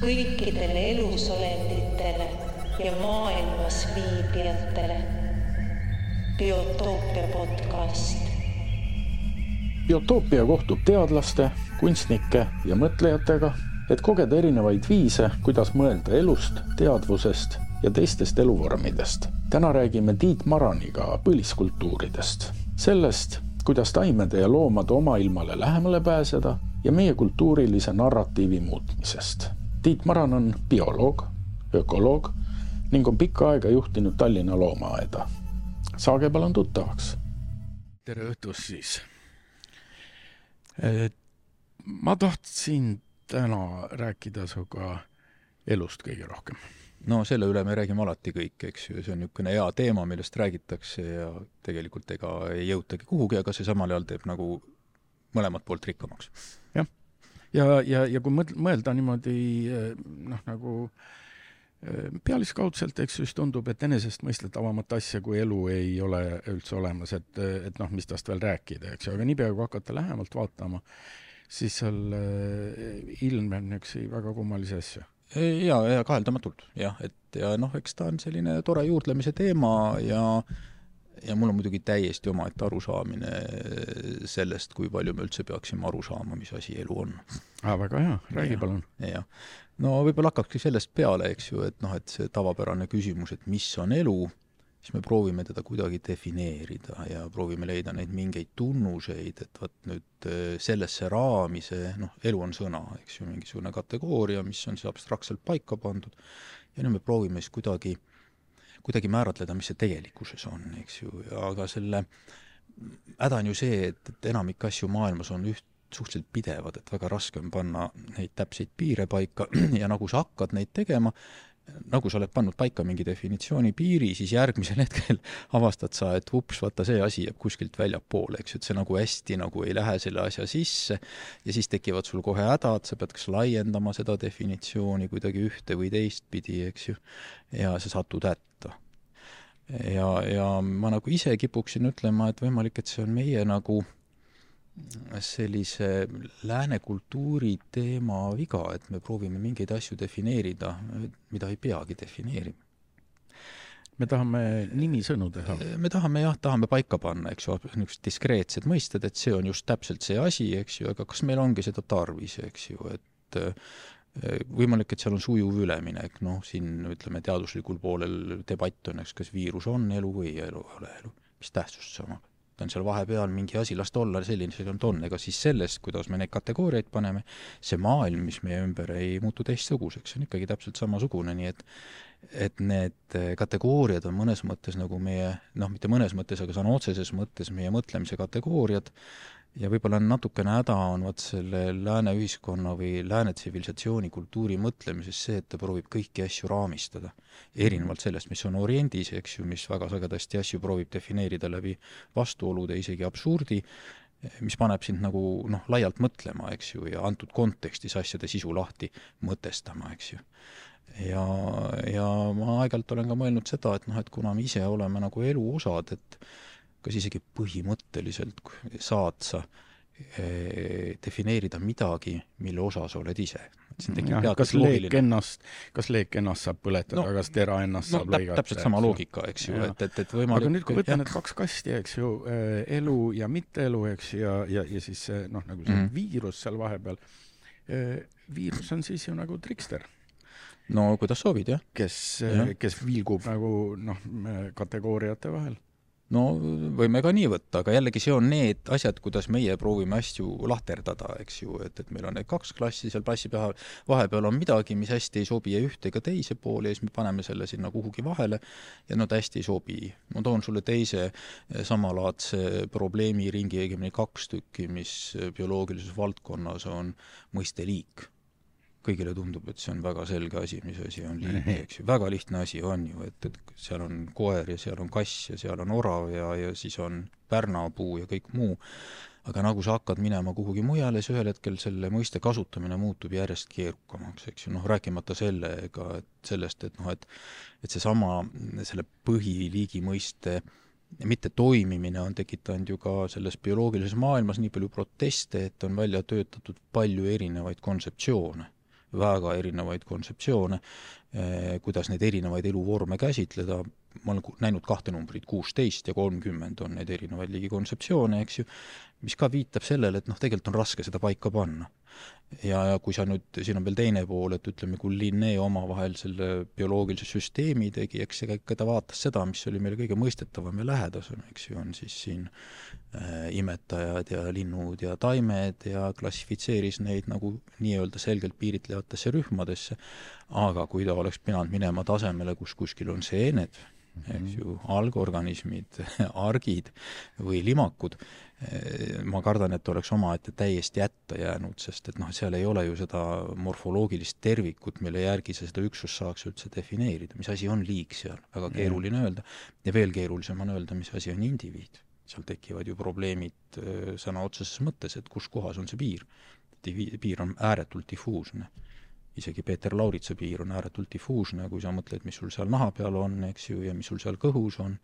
kõikidele elusolenditele ja maailmas viibijatele. biotoopia podcast. biotoopia kohtub teadlaste, kunstnike ja mõtlejatega, et kogeda erinevaid viise, kuidas mõelda elust, teadvusest ja teistest eluvormidest. täna räägime Tiit Maraniga põliskultuuridest, sellest, kuidas taimede ja loomade omailmale lähemale pääseda ja meie kultuurilise narratiivi muutmisest. Tiit Maran on bioloog, ökoloog ning on pikka aega juhtinud Tallinna loomaaeda. saage palun tuttavaks. tere õhtust siis. ma tahtsin täna rääkida sinuga elust kõige rohkem no selle üle me räägime alati kõik, eks ju, see on niisugune hea teema, millest räägitakse ja tegelikult ega ei jõutagi kuhugi, aga see samal ajal teeb nagu mõlemat poolt rikkamaks. Ja, ja, ja, kui mõt-, mõelda niimoodi noh, nagu pealiskaudselt, eks ju, siis tundub, et enesestmõistetavamat asja kui elu ei ole üldse olemas, et, et noh, mis tast veel rääkida, eks ju, aga niipea, kui hakata lähemalt vaatama, siis seal ilmneb niisuguseid väga kummalisi asju. Ja, ja kaheldamatult jah, et ja noh, eks ta on selline tore juurdlemise teema ja ja mul on muidugi täiesti omaette arusaamine sellest, kui palju me üldse peaksime aru saama, mis asi elu on. aa, väga hea, räägi palun. jah. no võib-olla hakkakski sellest peale, eks ju, et noh, et see tavapärane küsimus, et mis on elu siis me proovime teda kuidagi defineerida ja proovime leida neid mingeid tunnuseid, et vot nüüd äh, sellesse raami see, noh, elu on sõna, eks ju, mingisugune kategooria, mis on siis abstraktselt paika pandud, ja nüüd me proovime siis kuidagi, kuidagi määratleda, mis see tegelikkuses on, eks ju, aga selle häda on ju see, et, et enamik asju maailmas on üht, suhteliselt pidevad, et väga raske on panna neid täpseid piire paika ja nagu sa hakkad neid tegema, nagu sa oled pannud paika mingi definitsiooni piiri, siis järgmisel hetkel avastad sa, et ups, vaata see asi jääb kuskilt väljapoole, eks ju, et see nagu hästi nagu ei lähe selle asja sisse ja siis tekivad sul kohe hädad, sa pead kas laiendama seda definitsiooni kuidagi ühte või teistpidi, eks ju, ja sa satud hätta. ja, ja ma nagu ise kipuksin ütlema, et võimalik, et see on meie nagu sellise lääne kultuuri teema viga, et me proovime mingeid asju defineerida, mida ei peagi defineerima. me tahame nimisõnu teha? me tahame jah, tahame paika panna, eks ju, niisugused diskreetsed mõisted, et see on just täpselt see asi, eks ju, aga kas meil ongi seda tarvis, eks ju, et võimalik, et seal on sujuv üleminek, noh, siin ütleme, teaduslikul poolel debatt on, eks, kas viirus on elu või elu, ei ole elu, mis tähtsust see omab on seal vahepeal mingi asi, las ta olla selline, selline ta on, ega siis sellest, kuidas me neid kategooriaid paneme, see maailm, mis meie ümber ei muutu teistsuguseks, see on ikkagi täpselt samasugune, nii et et need kategooriad on mõnes mõttes nagu meie, noh, mitte mõnes mõttes, aga sõna otseses mõttes meie mõtlemise kategooriad, ja võib-olla natukene häda on vot selle lääne ühiskonna või lääne tsivilisatsiooni kultuuri mõtlemises see, et ta proovib kõiki asju raamistada. erinevalt sellest, mis on Oriendis, eks ju, mis väga sagedasti asju proovib defineerida läbi vastuolude, isegi absurdi, mis paneb sind nagu noh, laialt mõtlema, eks ju, ja antud kontekstis asjade sisu lahti mõtestama, eks ju. ja, ja ma aeg-ajalt olen ka mõelnud seda, et noh, et kuna me ise oleme nagu elu osad, et kas isegi põhimõtteliselt saad sa eh, defineerida midagi, mille osa sa oled ise. Kas leek ennast, kas leek ennast saab põletada no,, kas tera ennast no, saab täp, lõigata? täpselt sama loogika, eks ju, et, et, et võimalik aga nüüd, kui võtta need kaks kasti, eks ju, eh, elu ja mitteelu, eks, ja, ja, ja siis see noh, nagu see mm viirus seal vahepeal, eh, viirus on siis ju nagu trikster no kuidas soovid, jah. kes ja., kes vilgub nagu noh, kategooriate vahel no võime ka nii võtta, aga jällegi see on need asjad, kuidas meie proovime asju lahterdada, eks ju, et, et meil on need kaks klassi seal klassi peal, vahepeal on midagi, mis hästi ei sobi ei ühte ega teise poole ja siis me paneme selle sinna kuhugi vahele ja no ta hästi ei sobi. ma toon sulle teise samalaadse probleemiringi, õigemini kaks tükki, mis bioloogilises valdkonnas on mõiste liik kõigile tundub, et see on väga selge asi, mis asi on liik, eks ju, väga lihtne asi on ju, et, et seal on koer ja seal on kass ja seal on orav ja, ja siis on pärnapuu ja kõik muu, aga nagu sa hakkad minema kuhugi mujale, siis ühel hetkel selle mõiste kasutamine muutub järjest keerukamaks, eks ju, noh, rääkimata sellega, et sellest, et noh, et et seesama, selle põhiliigi mõiste mitte toimimine on tekitanud ju ka selles bioloogilises maailmas nii palju proteste, et on välja töötatud palju erinevaid kontseptsioone väga erinevaid kontseptsioone, kuidas neid erinevaid eluvorme käsitleda, ma olen näinud kahte numbrit, kuusteist ja kolmkümmend on neid erinevaid liigi kontseptsioone, eks ju, mis ka viitab sellele, et noh, tegelikult on raske seda paika panna. Ja, ja kui sa nüüd, siin on veel teine pool, et ütleme, kui Linné omavahel selle bioloogilise süsteemi tegi, eks ega ikka ta vaatas seda, mis oli meile kõige mõistetavam ja lähedasem, eks ju, on siis siin äh, imetajad ja linnud ja taimed ja klassifitseeris neid nagu nii-öelda selgelt piiritlevatesse rühmadesse, aga kui ta oleks pidanud minema tasemele, kus kuskil on seened, eks ju, algorganismid, argid või limakud, ma kardan, et oleks omaette täiesti jätta jäänud, sest et noh, seal ei ole ju seda morfoloogilist tervikut, mille järgi sa seda üksust saaks üldse defineerida, mis asi on liik seal, väga keeruline öelda. ja veel keerulisem on öelda, mis asi on indiviid. seal tekivad ju probleemid eh, sõna otseses mõttes, et kus kohas on see piir. piir on ääretult difuusne. isegi Peeter Lauritsa piir on ääretult difuusne, kui sa mõtled, mis sul seal naha peal on, eks ju, ja mis sul seal kõhus on,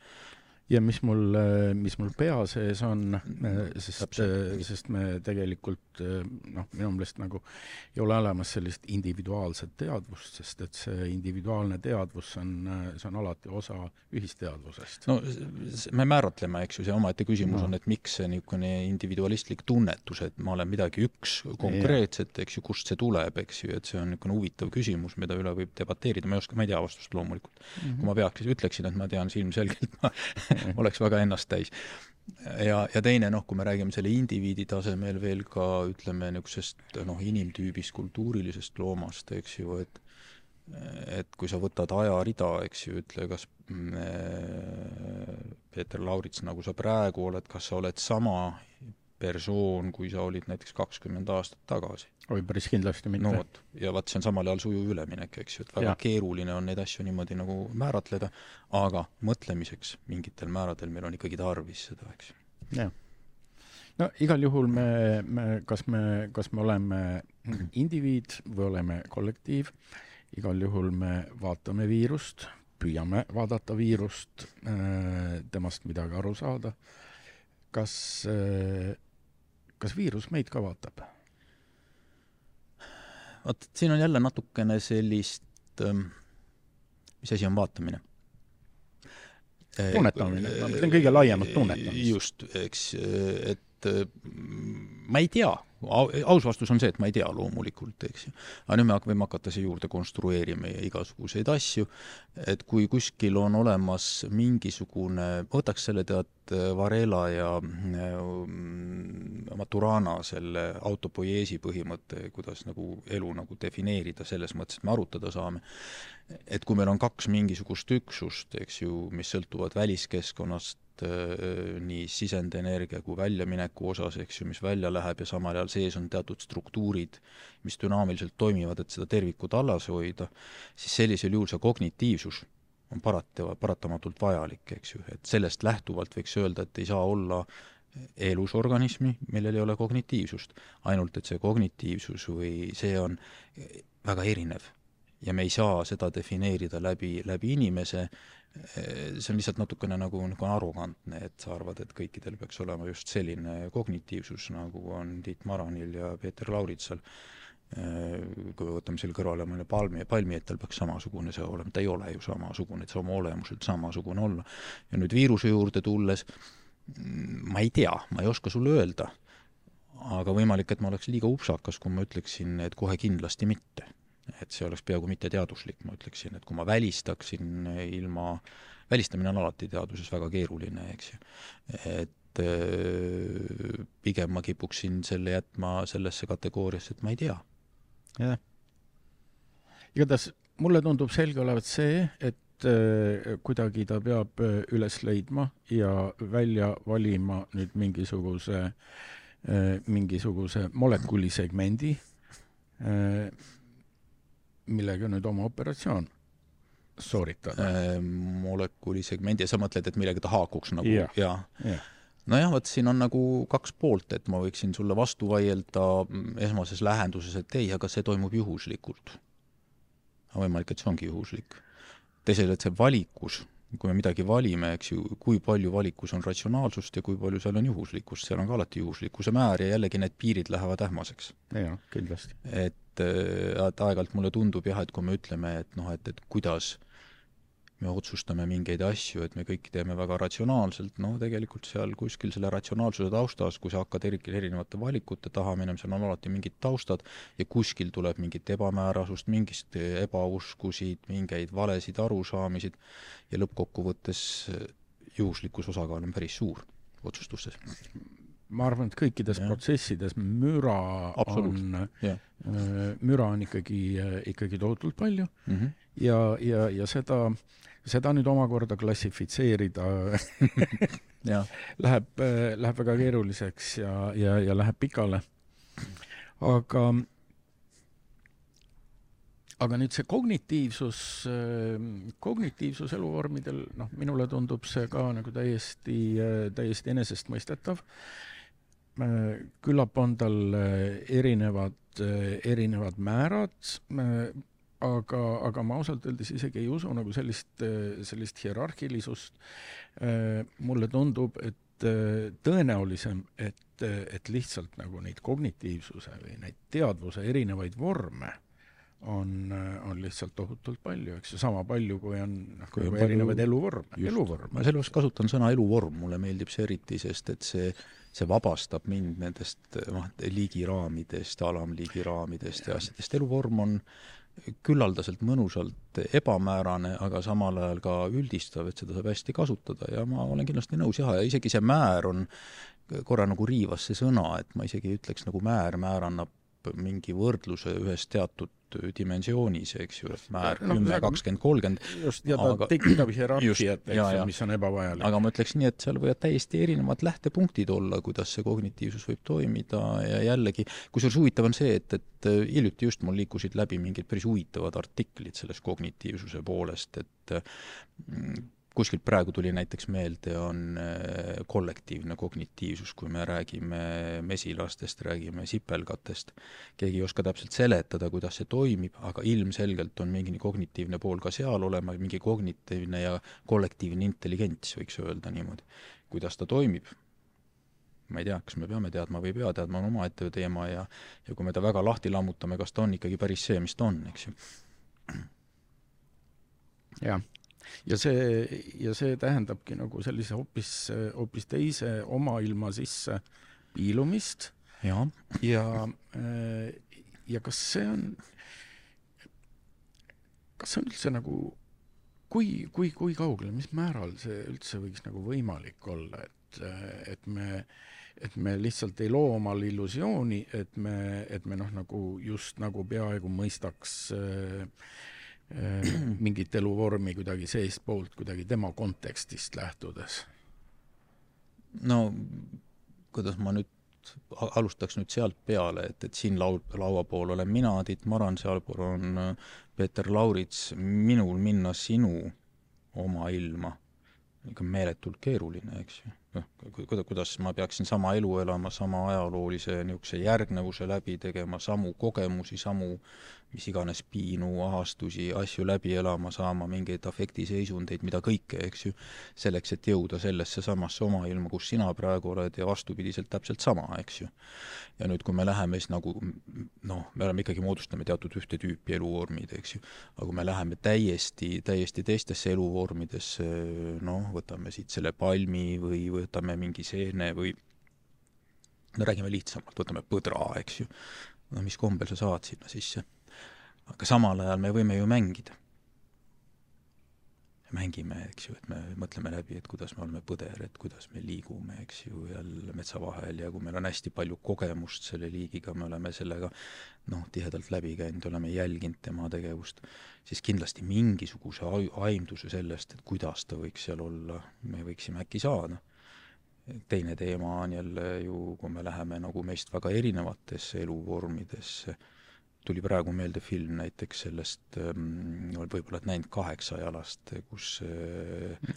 ja mis mul, mis mul pea sees on, sest, sest me tegelikult noh, minu meelest nagu ei ole olemas sellist individuaalset teadvust, sest et see individuaalne teadvus on, see on alati osa ühisteadvusest. no me määratleme, eks ju, see omaette küsimus no. on, et miks see niisugune individualistlik tunnetus, et ma olen midagi üks konkreetset, eks ju, kust see tuleb, eks ju, et see on niisugune huvitav küsimus, mida üle võib debateerida, ma ei oska, ma ei tea vastust loomulikult mm. -hmm. kui ma peaks, ütleksin, et ma tean, siis ilmselgelt ma oleks väga ennast täis. ja, ja teine noh, kui me räägime selle indiviidi tasemel veel ka ütleme niisugusest noh, inimtüübist, kultuurilisest loomast, eks ju, et et kui sa võtad ajarida, eks ju, ütle, kas mm, Peeter Laurits, nagu sa praegu oled, kas sa oled sama persoon, kui sa olid näiteks kakskümmend aastat tagasi. oi, päris kindlasti mitte. no vot, ja vaat see on samal ajal sujuv üleminek, eks ju, et väga ja. keeruline on neid asju niimoodi nagu määratleda, aga mõtlemiseks mingitel määradel meil on ikkagi tarvis seda, eks jah. no igal juhul me, me, kas me, kas me oleme indiviid või oleme kollektiiv, igal juhul me vaatame viirust, püüame vaadata viirust, äh, temast midagi aru saada, kas äh, kas viirus meid ka vaatab? vot siin on jälle natukene sellist, ähm, mis asi on vaatamine? tunnetamine, ma mõtlen kõige laiemat tunnetamist. just, eks, et äh, ma ei tea aus vastus on see, et ma ei tea loomulikult, eks ju. aga nüüd me võime hakata siia juurde konstrueerima igasuguseid asju, et kui kuskil on olemas mingisugune, võtaks selle tead Varela ja mm, Maturana selle autopoieesi põhimõte, kuidas nagu elu nagu defineerida selles mõttes, et me arutada saame, et kui meil on kaks mingisugust üksust, eks ju, mis sõltuvad väliskeskkonnast, Äh, nii sisendienergia kui väljamineku osas, eks ju, mis välja läheb ja samal ajal sees on teatud struktuurid, mis dünaamiliselt toimivad, et seda tervikut alles hoida, siis sellisel juhul see kognitiivsus on parat-, paratamatult vajalik, eks ju, et sellest lähtuvalt võiks öelda, et ei saa olla elus organismi, millel ei ole kognitiivsust. ainult et see kognitiivsus või see on väga erinev ja me ei saa seda defineerida läbi, läbi inimese, see on lihtsalt natukene nagu, nagu arrogantne, et sa arvad, et kõikidel peaks olema just selline kognitiivsus, nagu on Tiit Maranil ja Peeter Lauritsal. kui me võtame selle kõrvale mõne palmi, palmi, et tal peaks samasugune see olema, ta ei ole ju samasugune, et see oma olemuselt samasugune olla. ja nüüd viiruse juurde tulles, ma ei tea, ma ei oska sulle öelda, aga võimalik, et ma oleks liiga upsakas, kui ma ütleksin, et kohe kindlasti mitte et see oleks peaaegu mitteteaduslik, ma ütleksin, et kui ma välistaksin ilma, välistamine on alati teaduses väga keeruline, eks ju, et pigem ma kipuksin selle jätma sellesse kategooriasse, et ma ei tea. jah. igatahes mulle tundub selge olevat see, et kuidagi ta peab üles leidma ja välja valima nüüd mingisuguse, mingisuguse molekulisegmendi, millega nüüd oma operatsioon sooritada äh,. molekulisegmendi ja sa mõtled, et millega ta haakuks nagu ja, ja. ja.? nojah, vot siin on nagu kaks poolt, et ma võiksin sulle vastu vaielda esmases lähenduses, et ei, aga see toimub juhuslikult. võimalik, et see ongi juhuslik. teisalt, et see valikus kui me midagi valime, eks ju, kui palju valikus on ratsionaalsust ja kui palju seal on juhuslikkust, seal on ka alati juhuslikkuse määr ja jällegi need piirid lähevad ähmaseks. jah, kindlasti. et et, et aeg-ajalt mulle tundub jah, et kui me ütleme, et noh, et, et kuidas me otsustame mingeid asju, et me kõik teeme väga ratsionaalselt, no tegelikult seal kuskil selle ratsionaalsuse taustas, kui sa hakkad eri, erinevate valikute taha minema, seal on alati mingid taustad ja kuskil tuleb mingit ebamäärasust, mingist ebauskusid, mingeid valesid arusaamisid ja lõppkokkuvõttes juhuslikkuse osakaal on päris suur otsustustes ma arvan, et kõikides ja. protsessides müra on, äh, müra on ikkagi, äh, ikkagi tohutult palju mm -hmm. ja, ja, ja seda, seda nüüd omakorda klassifitseerida läheb, äh, läheb väga keeruliseks ja, ja, ja läheb pikale. aga aga nüüd see kognitiivsus, kognitiivsus eluvormidel, noh, minule tundub see ka nagu täiesti, täiesti enesestmõistetav. Küllap on tal erinevad, erinevad määrad, aga, aga ma ausalt öeldes isegi ei usu nagu sellist, sellist hierarhilisust. mulle tundub, et tõenäolisem, et, et lihtsalt nagu neid kognitiivsuse või neid teadvuse erinevaid vorme on, on lihtsalt tohutult palju, eks ju, sama palju, kui on, noh, kui on erinevaid eluvorme, eluvorme. ma sellepärast kasutan sõna eluvorm, mulle meeldib see eriti, sest et see, see vabastab mind nendest noh, liigiraamidest, alamliigi raamidest ja asjadest, eluvorm on küllaldaselt mõnusalt ebamäärane, aga samal ajal ka üldistav, et seda saab hästi kasutada ja ma olen kindlasti nõus jah, ja isegi see määr on, korra nagu riivas see sõna, et ma isegi ei ütleks nagu määr, määr annab mingi võrdluse ühes teatud dimensioonis, eks ju, et määr kümme, kakskümmend, kolmkümmend. just, ja ta tekitab hierarhiat, eks ju, mis on ebavajalik. aga ma ütleks nii, et seal võivad täiesti erinevad lähtepunktid olla, kuidas see kognitiivsus võib toimida ja jällegi, kusjuures huvitav on see, et, et hiljuti just mul liikusid läbi mingid päris huvitavad artiklid sellest kognitiivsuse poolest, et mm, kuskilt praegu tuli näiteks meelde, on äh, kollektiivne kognitiivsus, kui me räägime mesilastest, räägime sipelgatest. keegi ei oska täpselt seletada, kuidas see toimib, aga ilmselgelt on mingi kognitiivne pool ka seal olema, mingi kognitiivne ja kollektiivne intelligents, võiks öelda niimoodi. kuidas ta toimib, ma ei tea, kas me peame teadma või ei pea teadma, on omaette teema ja ja kui me ta väga lahti lammutame, kas ta on ikkagi päris see, mis ta on, eks ju. jah ja see, ja see tähendabki nagu sellise hoopis, hoopis teise oma ilma sisse piilumist. ja, ja, ja kas see on, kas see on üldse nagu, kui, kui, kui kaugele, mis määral see üldse võiks nagu võimalik olla, et, et me et me lihtsalt ei loo omale illusiooni, et me, et me noh, nagu just nagu peaaegu mõistaks Äh, mingit eluvormi kuidagi seestpoolt, kuidagi tema kontekstist lähtudes? no kuidas ma nüüd alustaks nüüd sealt peale, et, et siin laul, laua pool olen mina, Tiit Maran, sealpool on äh, Peeter Laurits, minul minna sinu oma ilma, ikka meeletult keeruline, eks ju. Noh, kuidas, ma peaksin sama elu elama, sama ajaloolise niisuguse järgnevuse läbi tegema, samu kogemusi, samu mis iganes piinu, ahastusi, asju läbi elama, saama mingeid afektiseisundeid, mida kõike, eks ju, selleks, et jõuda sellesse samasse oma ilma, kus sina praegu oled ja vastupidiselt täpselt sama, eks ju. ja nüüd, kui me läheme siis nagu noh, me oleme ikkagi, moodustame teatud ühte tüüpi eluvormid, eks ju, aga kui me läheme täiesti, täiesti teistesse eluvormidesse, noh, võtame siit selle palmi või võtame mingi seene või no räägime lihtsamalt, võtame põdra, eks ju, no mis kombel sa saad sinna sisse? Aga samal ajal me võime ju mängida. mängime, eks ju, et me mõtleme läbi, et kuidas me oleme põder, et kuidas me liigume, eks ju, jälle metsa vahel ja kui meil on hästi palju kogemust selle liigiga, me oleme sellega noh, tihedalt läbi käinud, oleme jälginud tema tegevust, siis kindlasti mingisuguse aimduse sellest, et kuidas ta võiks seal olla, me võiksime äkki saada teine teema on jälle ju, kui me läheme nagu meist väga erinevatesse eluvormidesse, tuli praegu meelde film näiteks sellest ähm,, võib-olla oled näinud Kaheksajalast, kus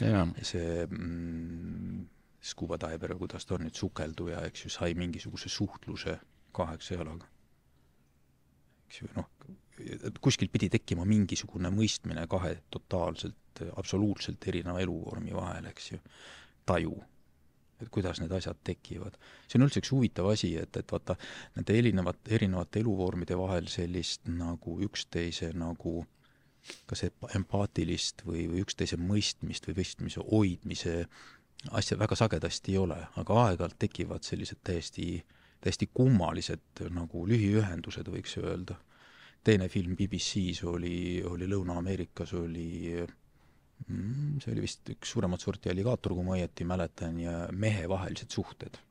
ja. see mm, scuba diver kuidas ta on nüüd, sukelduja, eks ju, sai mingisuguse suhtluse kaheksa jalaga. eks ju, noh, kuskilt pidi tekkima mingisugune mõistmine kahe totaalselt, absoluutselt erineva eluvormi vahel, eks ju, taju et kuidas need asjad tekivad. see on üldse üks huvitav asi, et, et vaata, nende erinevat, erinevate eluvormide vahel sellist nagu üksteise nagu kas empaatilist või, või üksteise mõistmist või mõistmise hoidmise asja väga sagedasti ei ole, aga aeg-ajalt tekivad sellised täiesti, täiesti kummalised nagu lühiühendused, võiks öelda. teine film BBC-s oli, oli Lõuna-Ameerikas, oli mm, see oli vist üks suuremat sorti alligaator, kui ma õieti mäletan, ja mehevahelised suhted.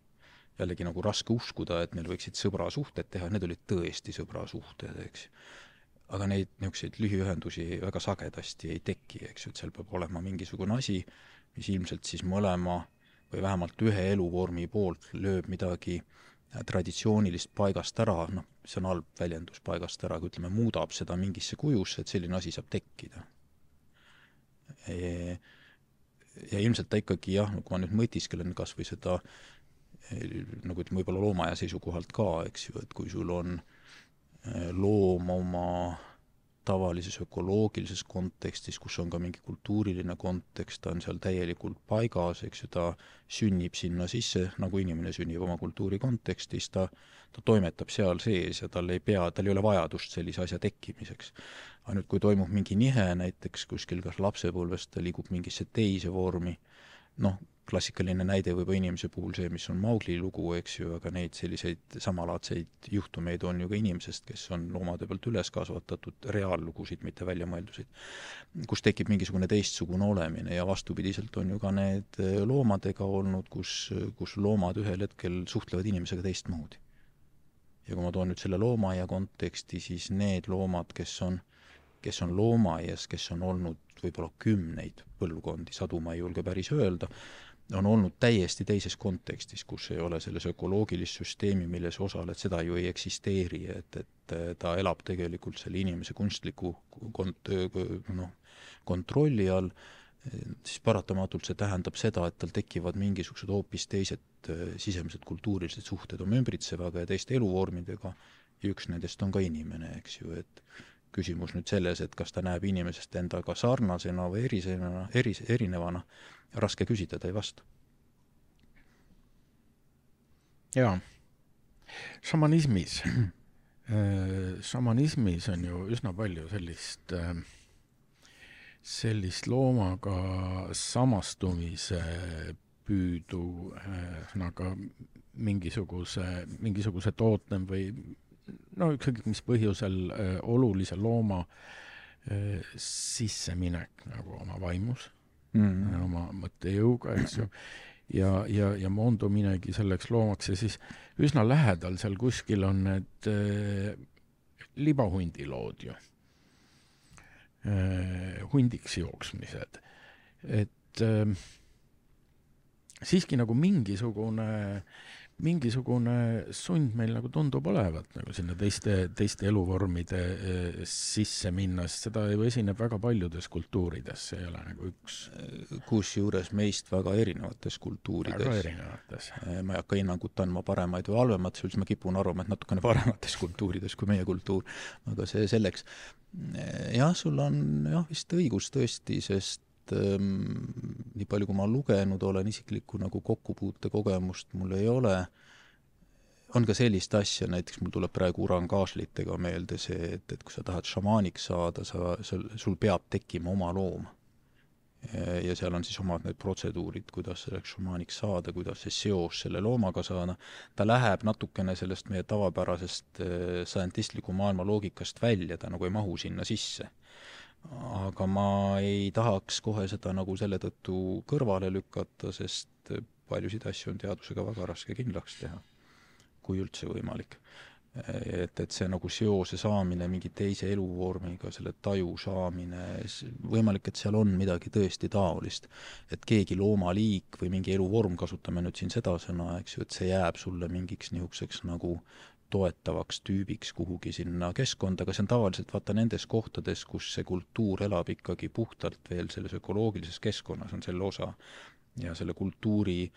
jällegi nagu raske uskuda, et neil võiksid sõbrasuhted teha, need olid tõesti sõbrasuhted, eks. aga neid niisuguseid lühiühendusi väga sagedasti ei teki, eks ju, et seal peab olema mingisugune asi, mis ilmselt siis mõlema või vähemalt ühe eluvormi poolt lööb midagi traditsioonilist paigast ära, noh, see on halb väljendus, paigast ära, aga ütleme, muudab seda mingisse kujusse, et selline asi saab tekkida. Ja ilmselt ta ikkagi jah, kui ma nüüd mõtisklen kas või seda nagu ütleme, võib-olla loomaaia seisukohalt ka, eks ju, et kui sul on eh, loom oma tavalises ökoloogilises kontekstis, kus on ka mingi kultuuriline kontekst, ta on seal täielikult paigas, eks ju, ta sünnib sinna sisse, nagu inimene sünnib oma kultuuri kontekstis, ta, ta toimetab seal sees ja tal ei pea, tal ei ole vajadust sellise asja tekkimiseks. ainult kui toimub mingi nihe näiteks kuskil kas lapsepõlvest, ta liigub mingisse teise vormi, noh, klassikaline näide võib-olla inimese puhul see, mis on Maugli lugu, eks ju, aga neid selliseid samalaadseid juhtumeid on ju ka inimesest, kes on loomade pealt üles kasvatatud, reaallugusid, mitte väljamõeldusid, kus tekib mingisugune teistsugune olemine ja vastupidiselt on ju ka need loomadega olnud, kus, kus loomad ühel hetkel suhtlevad inimesega teistmoodi. Ja kui ma toon nüüd selle loomaaia konteksti, siis need loomad, kes on kes on loomaaias, kes on olnud võib-olla kümneid põlvkondi, sadu ma ei julge päris öelda, on olnud täiesti teises kontekstis, kus ei ole selles ökoloogilist süsteemi, milles osaled, seda ju ei eksisteeri, et, et ta elab tegelikult selle inimese kunstliku kont-, noh, kontrolli all, siis paratamatult see tähendab seda, et tal tekivad mingisugused hoopis teised äh, sisemised kultuurilised suhted. Oma ümbritsevaga ja teiste eluvormidega ja üks nendest on ka inimene, eks ju, et küsimus nüüd selles, et kas ta näeb inimesest endaga sarnasena või erisena, eri, erinevana, raske küsida, ta ei vasta. jaa, šamanismis. Äh, šamanismis on ju üsna palju sellist, äh, sellist loomaga samastumise püüdu, ühesõnaga mingisuguse, mingisuguse tootem või no ükskõik mis põhjusel äh, olulise looma äh, sisseminek nagu oma vaimus mm, -hmm. oma mõttejõuga, eks ju, ja, ja, ja moonduminegi selleks loomaks ja siis üsna lähedal seal kuskil on need äh, libahundi lood ju äh,, hundiks jooksmised, et äh, siiski nagu mingisugune äh, mingisugune sund meil nagu tundub olevat nagu sinna teiste, teiste eluvormide eh, sisse minna, sest seda ju esineb väga paljudes kultuurides, see ei ole nagu üks kusjuures meist väga erinevates kultuurides. väga erinevates. Eh, ma ei hakka hinnangut andma paremaid või halvemaid, siis ma kipun arvama, et natukene paremates kultuurides kui meie kultuur, aga see selleks. Eh, jah, sul on jah, vist õigus tõesti, sest ähm, nii palju, kui ma lugenud olen, isiklikku nagu kokkupuutekogemust mul ei ole, on ka sellist asja, näiteks mul tuleb praegu urangaaslitega meelde see, et, et kui sa tahad šamaaniks saada, sa, sul, sul peab tekkima oma loom. ja seal on siis omad need protseduurid, kuidas selleks šamaaniks saada, kuidas see seos selle loomaga saada, ta läheb natukene sellest meie tavapärasest äh, scientistliku maailma loogikast välja, ta nagu ei mahu sinna sisse aga ma ei tahaks kohe seda nagu selle tõttu kõrvale lükata, sest paljusid asju on teadusega väga raske kindlaks teha, kui üldse võimalik. et, et see nagu seose saamine mingi teise eluvormiga, selle taju saamine, võimalik, et seal on midagi tõesti taolist. et keegi loomaliik või mingi eluvorm, kasutame nüüd siin seda sõna, eks ju, et see jääb sulle mingiks niisuguseks nagu toetavaks tüübiks kuhugi sinna keskkonda, aga see on tavaliselt vaata nendes kohtades, kus see kultuur elab ikkagi puhtalt veel selles ökoloogilises keskkonnas, on selle osa. ja selle kultuuri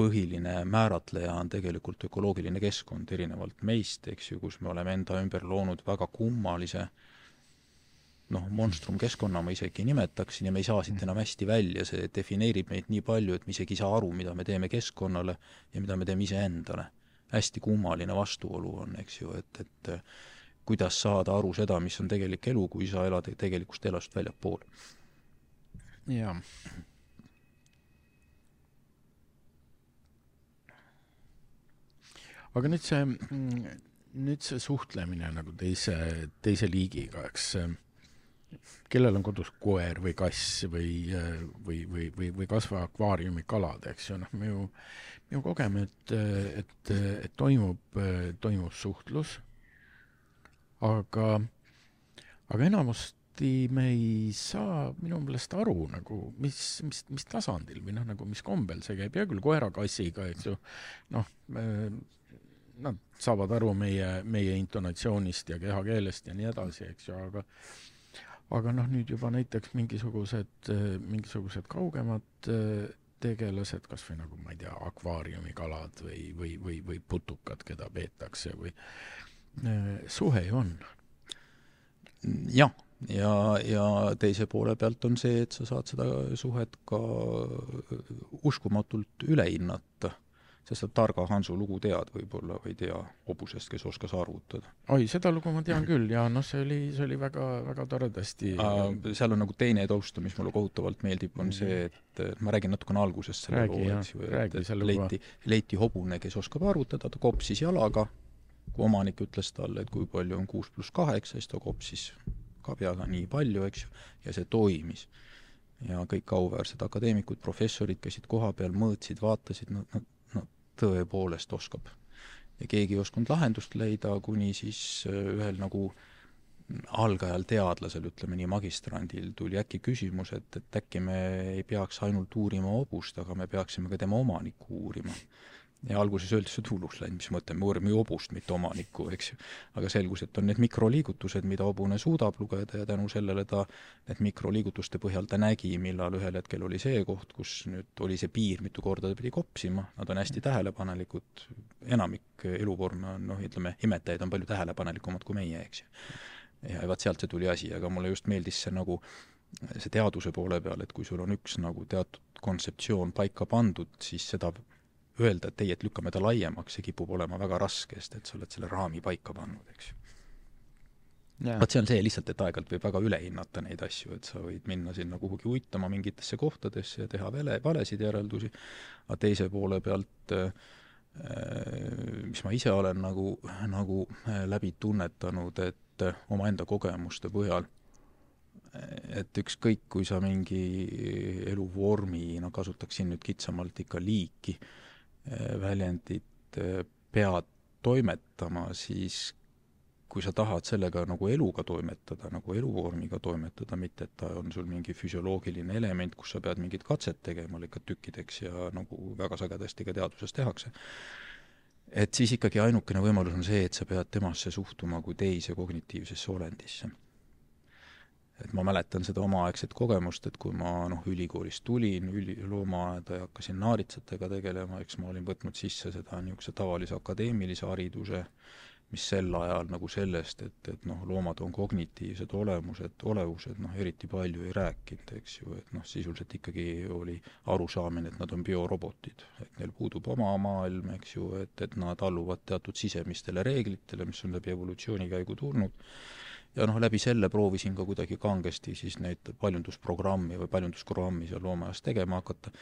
põhiline määratleja on tegelikult ökoloogiline keskkond, erinevalt meist, eks ju, kus me oleme enda ümber loonud väga kummalise noh, monstrum keskkonna ma isegi nimetaksin ja me ei saa siit enam hästi välja, see defineerib meid nii palju, et me isegi ei saa aru, mida me teeme keskkonnale ja mida me teeme iseendale. Hästi kummaline vastuolu on, eks ju, et, et kuidas saada aru seda, mis on tegelik elu, kui sa elad tegelikust elust väljapool. jaa. aga nüüd see, nüüd see suhtlemine nagu teise, teise liigiga, eks kellel on kodus koer või kass või, või, või, või, või kas või akvaariumikalad, eks ju, noh, me ju, me ju kogeme, et, et, et toimub, toimub suhtlus. Aga, aga enamasti me ei saa minu meelest aru nagu, mis, mis, mis tasandil või noh, nagu mis kombel see käib, hea küll, koera-kassiga, eks ju, noh, nad saavad aru meie, meie intonatsioonist ja kehakeelest ja nii edasi, eks ju, aga aga noh, nüüd juba näiteks mingisugused, mingisugused kaugemad tegelased, kas või nagu ma ei tea, akvaariumikalad või, või, või, või putukad, keda peetakse või Äh, suhe ju on. jah, ja, ja teise poole pealt on see, et sa saad seda suhet ka uskumatult üle hinnata sa targa Hansu lugu tead võib-olla või ei tea hobusest, kes oskas arvutada? oi, seda lugu ma tean küll ja noh, see oli, see oli väga, väga toredasti äh,. seal on nagu teine taust, mis mulle kohutavalt meeldib, on see, et ma räägin natukene algusest selle räägi, loo, eks ju, et, leiti, leiti hobune, kes oskab arvutada, ta kopsis jalaga kui omanik ütles talle, et kui palju on kuus pluss kaheksa, siis ta kopsis kabjaga nii palju, eks ju, ja see toimis. ja kõik auväärsed akadeemikud, professorid käisid kohapeal, mõõtsid, vaatasid, no, no tõepoolest oskab. ja keegi ei osanud lahendust leida, kuni siis äh, ühel nagu algajal teadlasel, ütleme nii, magistrandil tuli äkki küsimus, et, et äkki me ei peaks ainult uurima hobust, aga me peaksime ka tema omanikku uurima ja alguses öeldi, see on hulluks läinud, mis mõte, me uurime ju hobust, mitte omanikku, eks ju. aga selgus, et on need mikroliigutused, mida hobune suudab lugeda ja tänu sellele ta, need mikroliigutuste põhjal ta nägi, millal ühel hetkel oli see koht, kus nüüd oli see piir, mitu korda ta pidi kopsima, nad on hästi tähelepanelikud, enamik eluvorme on noh, ütleme, imetajaid on palju tähelepanelikumad kui meie, eks ju. ja vaat sealt see tuli asi, aga mulle just meeldis see nagu see teaduse poole peal, et kui sul on üks nagu teatud kontseptsioon paika pandud, siis seda öelda, et ei, et lükkame ta laiemaks, see kipub olema väga raske, sest et sa oled selle raami paika pannud, eks ju. vot see on see lihtsalt, et aeg-ajalt võib väga üle hinnata neid asju, et sa võid minna sinna kuhugi uitama mingitesse kohtadesse ja teha vale, valesid järeldusi, aga teise poole pealt äh, mis ma ise olen nagu, nagu äh, läbi tunnetanud, et äh, omaenda kogemuste põhjal, et ükskõik, kui sa mingi eluvormi, no kasutaksin nüüd kitsamalt ikka liiki, Äh, väljendit äh, pead toimetama, siis kui sa tahad sellega nagu eluga toimetada, nagu eluvormiga toimetada, mitte et ta on sul mingi füsioloogiline element, kus sa pead mingit katset tegema, lõikad tükkideks ja nagu väga sagedasti ka teaduses tehakse, et siis ikkagi ainukene võimalus on see, et sa pead temasse suhtuma kui teise kognitiivsesse olendisse et ma mäletan seda omaaegset kogemust, et kui ma noh, ülikoolist tulin, üli-, loomaaeda ja hakkasin naaritsatega tegelema, eks ma olin võtnud sisse seda niisuguse tavalise akadeemilise hariduse, mis sel ajal nagu sellest, et, et noh, loomad on kognitiivsed olemused, olevused, noh, eriti palju ei rääkinud, eks ju, et noh, sisuliselt ikkagi oli arusaamine, et nad on biorobotid, et neil puudub oma maailm, eks ju, et, et nad alluvad teatud sisemistele reeglitele, mis on läbi evolutsiooni käigu tulnud ja noh, läbi selle proovisin ka kuidagi kangesti siis neid paljundusprogrammi või paljundusprogrammi seal loomaaias tegema hakata,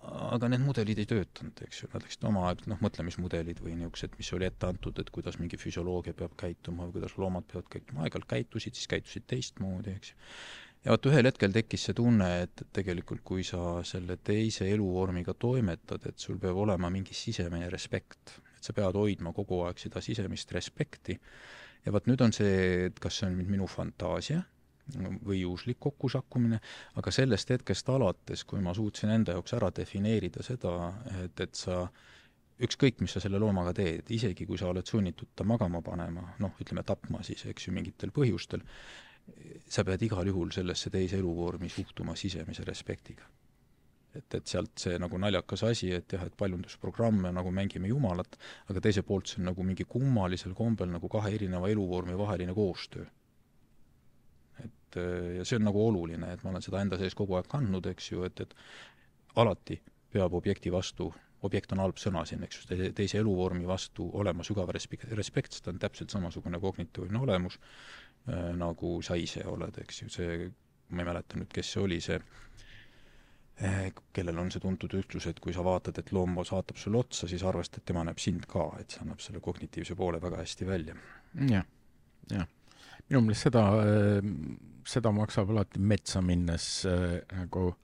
aga need mudelid ei töötanud, eks ju, nad läksid omaaeg noh, mõtlemismudelid või niisugused, mis oli ette antud, et kuidas mingi füsioloogia peab käituma või kuidas loomad peavad käituma, aeg-ajalt käitusid, siis käitusid teistmoodi, eks ju. ja vot ühel hetkel tekkis see tunne, et tegelikult kui sa selle teise eluvormiga toimetad, et sul peab olema mingi sisemine respekt, et sa pead hoidma kogu aeg seda sisemist respekti ja vot nüüd on see, et kas see on minu fantaasia või juhuslik kokkusakkumine, aga sellest hetkest alates, kui ma suutsin enda jaoks ära defineerida seda, et, et sa ükskõik, mis sa selle loomaga teed, isegi kui sa oled sunnitud ta magama panema, noh, ütleme tapma siis, eks ju, mingitel põhjustel, sa pead igal juhul sellesse teise eluvormi suhtuma sisemise respektiga et, et sealt see nagu naljakas asi, et jah, et paljundusprogramme nagu mängime Jumalat, aga teiselt poolt see on nagu mingi kummalisel kombel nagu kahe erineva eluvormi vaheline koostöö. et et ja see on nagu oluline, et ma olen seda enda sees kogu aeg kandnud, eks ju, et, et alati peab objekti vastu, objekt on halb sõna siin, eks ju, teise eluvormi vastu olema sügav respekt, respekt, sest ta on täpselt samasugune kognitiivne olemus äh,, nagu sa ise oled, eks ju, see, ma ei mäleta nüüd, kes see oli, see äh, kellel on see tuntud ütlus, et kui sa vaatad, et loom vaatab sulle otsa, siis arvesta, et tema näeb sind ka, et see annab selle kognitiivse poole väga hästi välja ja,. jah, jah. minu meelest seda, äh, seda maksab alati metsa minnes äh, nagu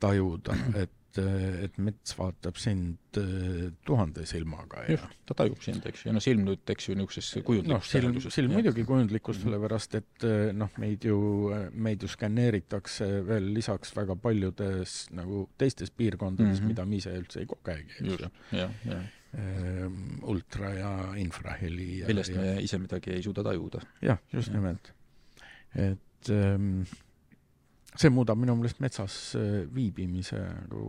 tajuda, et et mets vaatab sind äh, tuhande silmaga ja just, ta tajub sind, eks ju, ja no silm nüüd, eks ju, niisuguses kujundlikus noh, silm, silm muidugi kujundlikkus, mhm. sellepärast et äh, noh, meid ju, meid ju skaneeritakse veel lisaks väga paljudes nagu teistes piirkondades mm, -hmm. mida me ise üldse ei kogegi, eks ju. jah, jah ehm, ultra- ja infraheli ja millest ja, me ise midagi ei suuda tajuda. jah, just ja. nimelt. et ähm, see muudab minu meelest metsas äh, viibimise nagu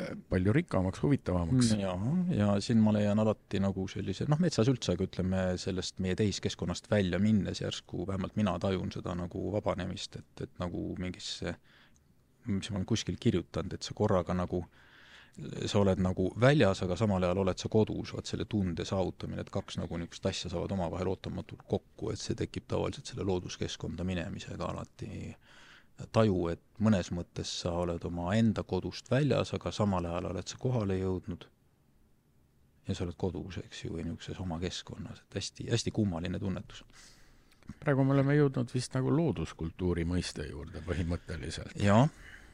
äh, palju rikkamaks, huvitavamaks. Mm, jaa, ja siin ma leian alati nagu sellise, noh, metsas üldse, aga ütleme, sellest meie tehiskeskkonnast välja minnes järsku, vähemalt mina tajun seda nagu vabanemist, et, et nagu mingisse, mis ma olen kuskil kirjutanud, et sa korraga nagu sa oled nagu väljas, aga samal ajal oled sa kodus, vaat selle tunde saavutamine, et kaks nagu niisugust asja saavad omavahel ootamatult kokku, et see tekib tavaliselt selle looduskeskkonda minemisega alati taju, et mõnes mõttes sa oled omaenda kodust väljas, aga samal ajal oled sa kohale jõudnud ja sa oled kodus, eks ju, või niisuguses oma keskkonnas, et hästi, hästi kummaline tunnetus. praegu me oleme jõudnud vist nagu looduskultuuri mõiste juurde põhimõtteliselt. jah,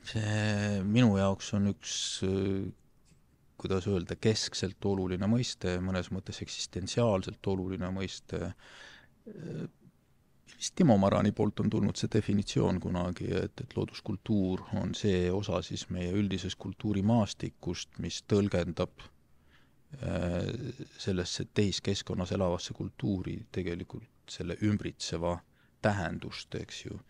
see minu jaoks on üks kuidas öelda, keskselt oluline mõiste, mõnes mõttes eksistentsiaalselt oluline mõiste vist Timo Marani poolt on tulnud see definitsioon kunagi, et, et looduskultuur on see osa siis meie üldisest kultuurimaastikust, mis tõlgendab sellesse tehiskeskkonnas elavasse kultuuri tegelikult selle ümbritseva tähendust, eks ju.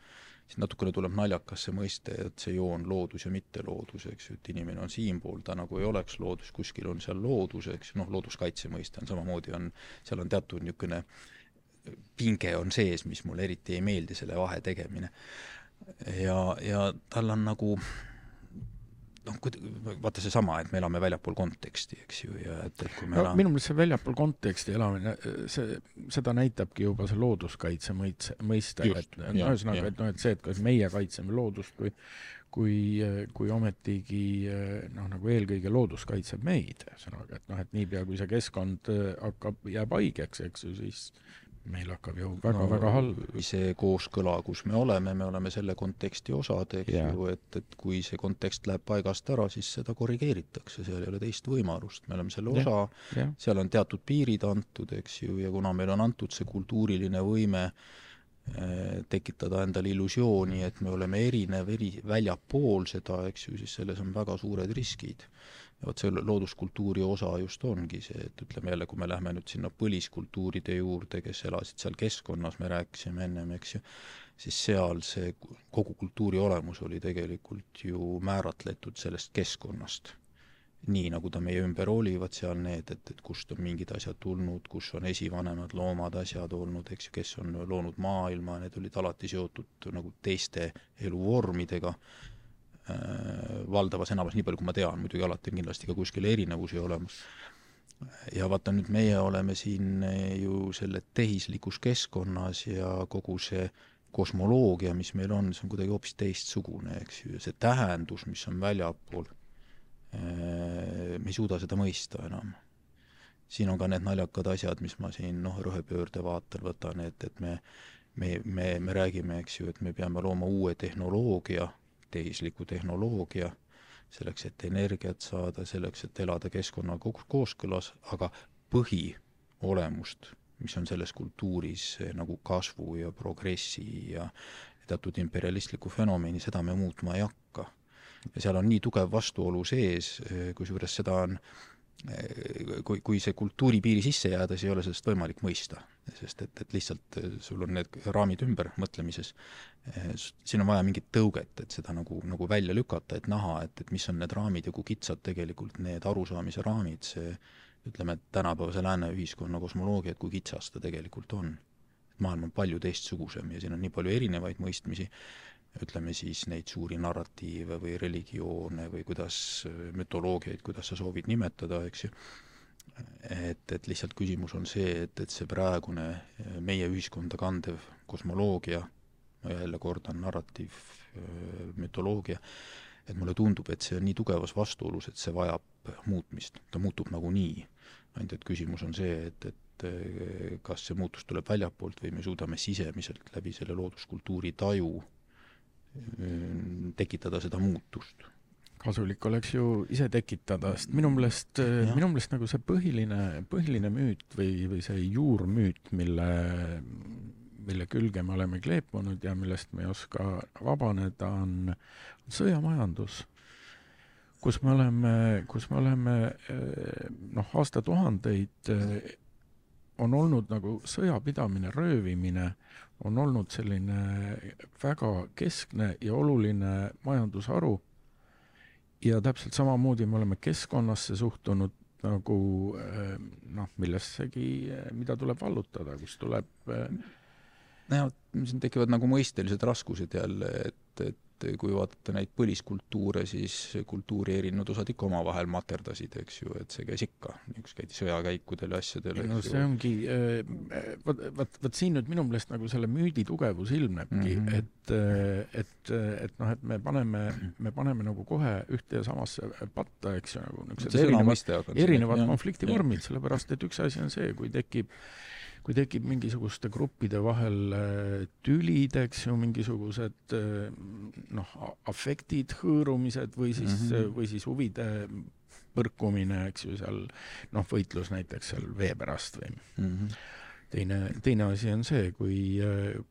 Siis natukene tuleb naljakas see mõiste, et see joon loodus ja mitteloodus, eks ju, et inimene on siinpool, ta nagu ei oleks loodus, kuskil on seal loodus, eks ju, noh, looduskaitse mõiste on samamoodi, on, seal on teatud niisugune äh, pinge on sees, mis mulle eriti ei meeldi, selle vahe tegemine. ja, ja tal on nagu noh, vaata seesama, et me elame väljapool konteksti, eks ju, ja et, et kui me no, elame... minu meelest see väljapool konteksti elamine, see, seda näitabki juba see looduskaitse mõiste, mõiste, et ühesõnaga, et noh, et see, et kas meie kaitseme loodust kui kui, kui ometigi noh, nagu eelkõige loodus kaitseb meid, ühesõnaga, et noh, et niipea, kui see keskkond hakkab, jääb haigeks, eks ju, siis meil hakkab ju väga-väga no, halb. see kooskõla, kus me oleme, me oleme selle konteksti osad, eks yeah. ju, et, et kui see kontekst läheb paigast ära, siis seda korrigeeritakse, seal ei ole teist võimalust, me oleme selle osa yeah., yeah. seal on teatud piirid antud, eks ju, ja kuna meil on antud see kultuuriline võime eh, tekitada endale illusiooni, et me oleme erinev, eri, väljapool seda, eks ju, siis selles on väga suured riskid ja vot see looduskultuuri osa just ongi see, et ütleme jälle, kui me läheme nüüd sinna põliskultuuride juurde, kes elasid seal keskkonnas, me rääkisime ennem, eks ju, siis seal see kogu kultuuri olemus oli tegelikult ju määratletud sellest keskkonnast. nii, nagu ta meie ümber oli, vot seal need, et, et kust on mingid asjad tulnud, kus on esivanemad loomad, asjad olnud, eks ju, kes on loonud maailma, need olid alati seotud nagu teiste eluvormidega valdavas enamus, nii palju kui ma tean, muidugi alati on kindlasti ka kuskil erinevusi olemas. ja vaata nüüd meie oleme siin ju selle tehislikus keskkonnas ja kogu see kosmoloogia, mis meil on, see on kuidagi hoopis teistsugune, eks ju, ja see tähendus, mis on väljapool, äh, me ei suuda seda mõista enam. siin on ka need naljakad asjad, mis ma siin noh, rohepöörde vaatel võtan, et, et me me, me, me räägime, eks ju, et me peame looma uue tehnoloogia tehisliku tehnoloogia, selleks, et energiat saada, selleks, et elada keskkonnaga kooskõlas, aga põhiolemust, mis on selles kultuuris nagu kasvu ja progressi ja teatud imperialistliku fenomeni, seda me muutma ei hakka. ja seal on nii tugev vastuolu sees, kusjuures seda on kui, kui see kultuuri piiri sisse jääda, siis ei ole sellest võimalik mõista. Sest et, et lihtsalt eh, sul on need raamid ümber mõtlemises, eh, siin on vaja mingit tõuget, et seda nagu, nagu välja lükata, et näha, et, et mis on need raamid ja kui kitsad tegelikult need arusaamise raamid, see ütleme, et tänapäevase lääne ühiskonna kosmoloogia, et kui kitsas ta tegelikult on. maailm on palju teistsugusem ja siin on nii palju erinevaid mõistmisi, ütleme siis neid suuri narratiive või religioone või kuidas, mütoloogiaid, kuidas sa soovid nimetada, eks ju, et, et lihtsalt küsimus on see, et, et see praegune meie ühiskonda kandev kosmoloogia, ma jälle kordan, narratiiv, mütoloogia, et mulle tundub, et see on nii tugevas vastuolus, et see vajab muutmist, ta muutub nagunii. ainult et küsimus on see, et, et eh, kas see muutus tuleb väljapoolt või me suudame sisemiselt läbi selle looduskultuuri taju tekitada seda muutust kasulik oleks ju ise tekitada, sest minu meelest, eh, minu meelest nagu see põhiline, põhiline müüt või, või see juurmüüt, mille mille külge me oleme kleepunud ja millest me ei oska vabaneda, on sõjamajandus, kus me oleme, kus me oleme noh, aastatuhandeid on olnud nagu sõjapidamine, röövimine, on olnud selline väga keskne ja oluline majandusharu ja täpselt samamoodi me oleme keskkonnasse suhtunud nagu noh, millessegi, mida tuleb vallutada, kus tuleb nojah, siin tekivad nagu mõistelised raskused jälle, et, et kui vaadata neid põliskultuure, siis kultuuri erinevad osad ikka omavahel materdasid, eks ju, et see käis ikka, üks käidi sõjakäikudel ja asjadel. no see ju. ongi, äh, vot, vot, vot siin nüüd minu meelest nagu selle müüdi tugevus ilmnebki mm, -hmm. et, äh, et, et noh, et me paneme, me paneme nagu kohe ühte ja samasse patta, eks ju, nagu niisugused erinevad, erinevad konfliktivormid, sellepärast et üks asi on see, kui tekib kui tekib mingisuguste gruppide vahel äh, tülid, eks ju, mingisugused äh, noh, afektid, hõõrumised või siis mm, -hmm. või siis huvide põrkumine, eks ju, seal noh, võitlus näiteks seal vee pärast või mm -hmm. teine, teine asi on see, kui,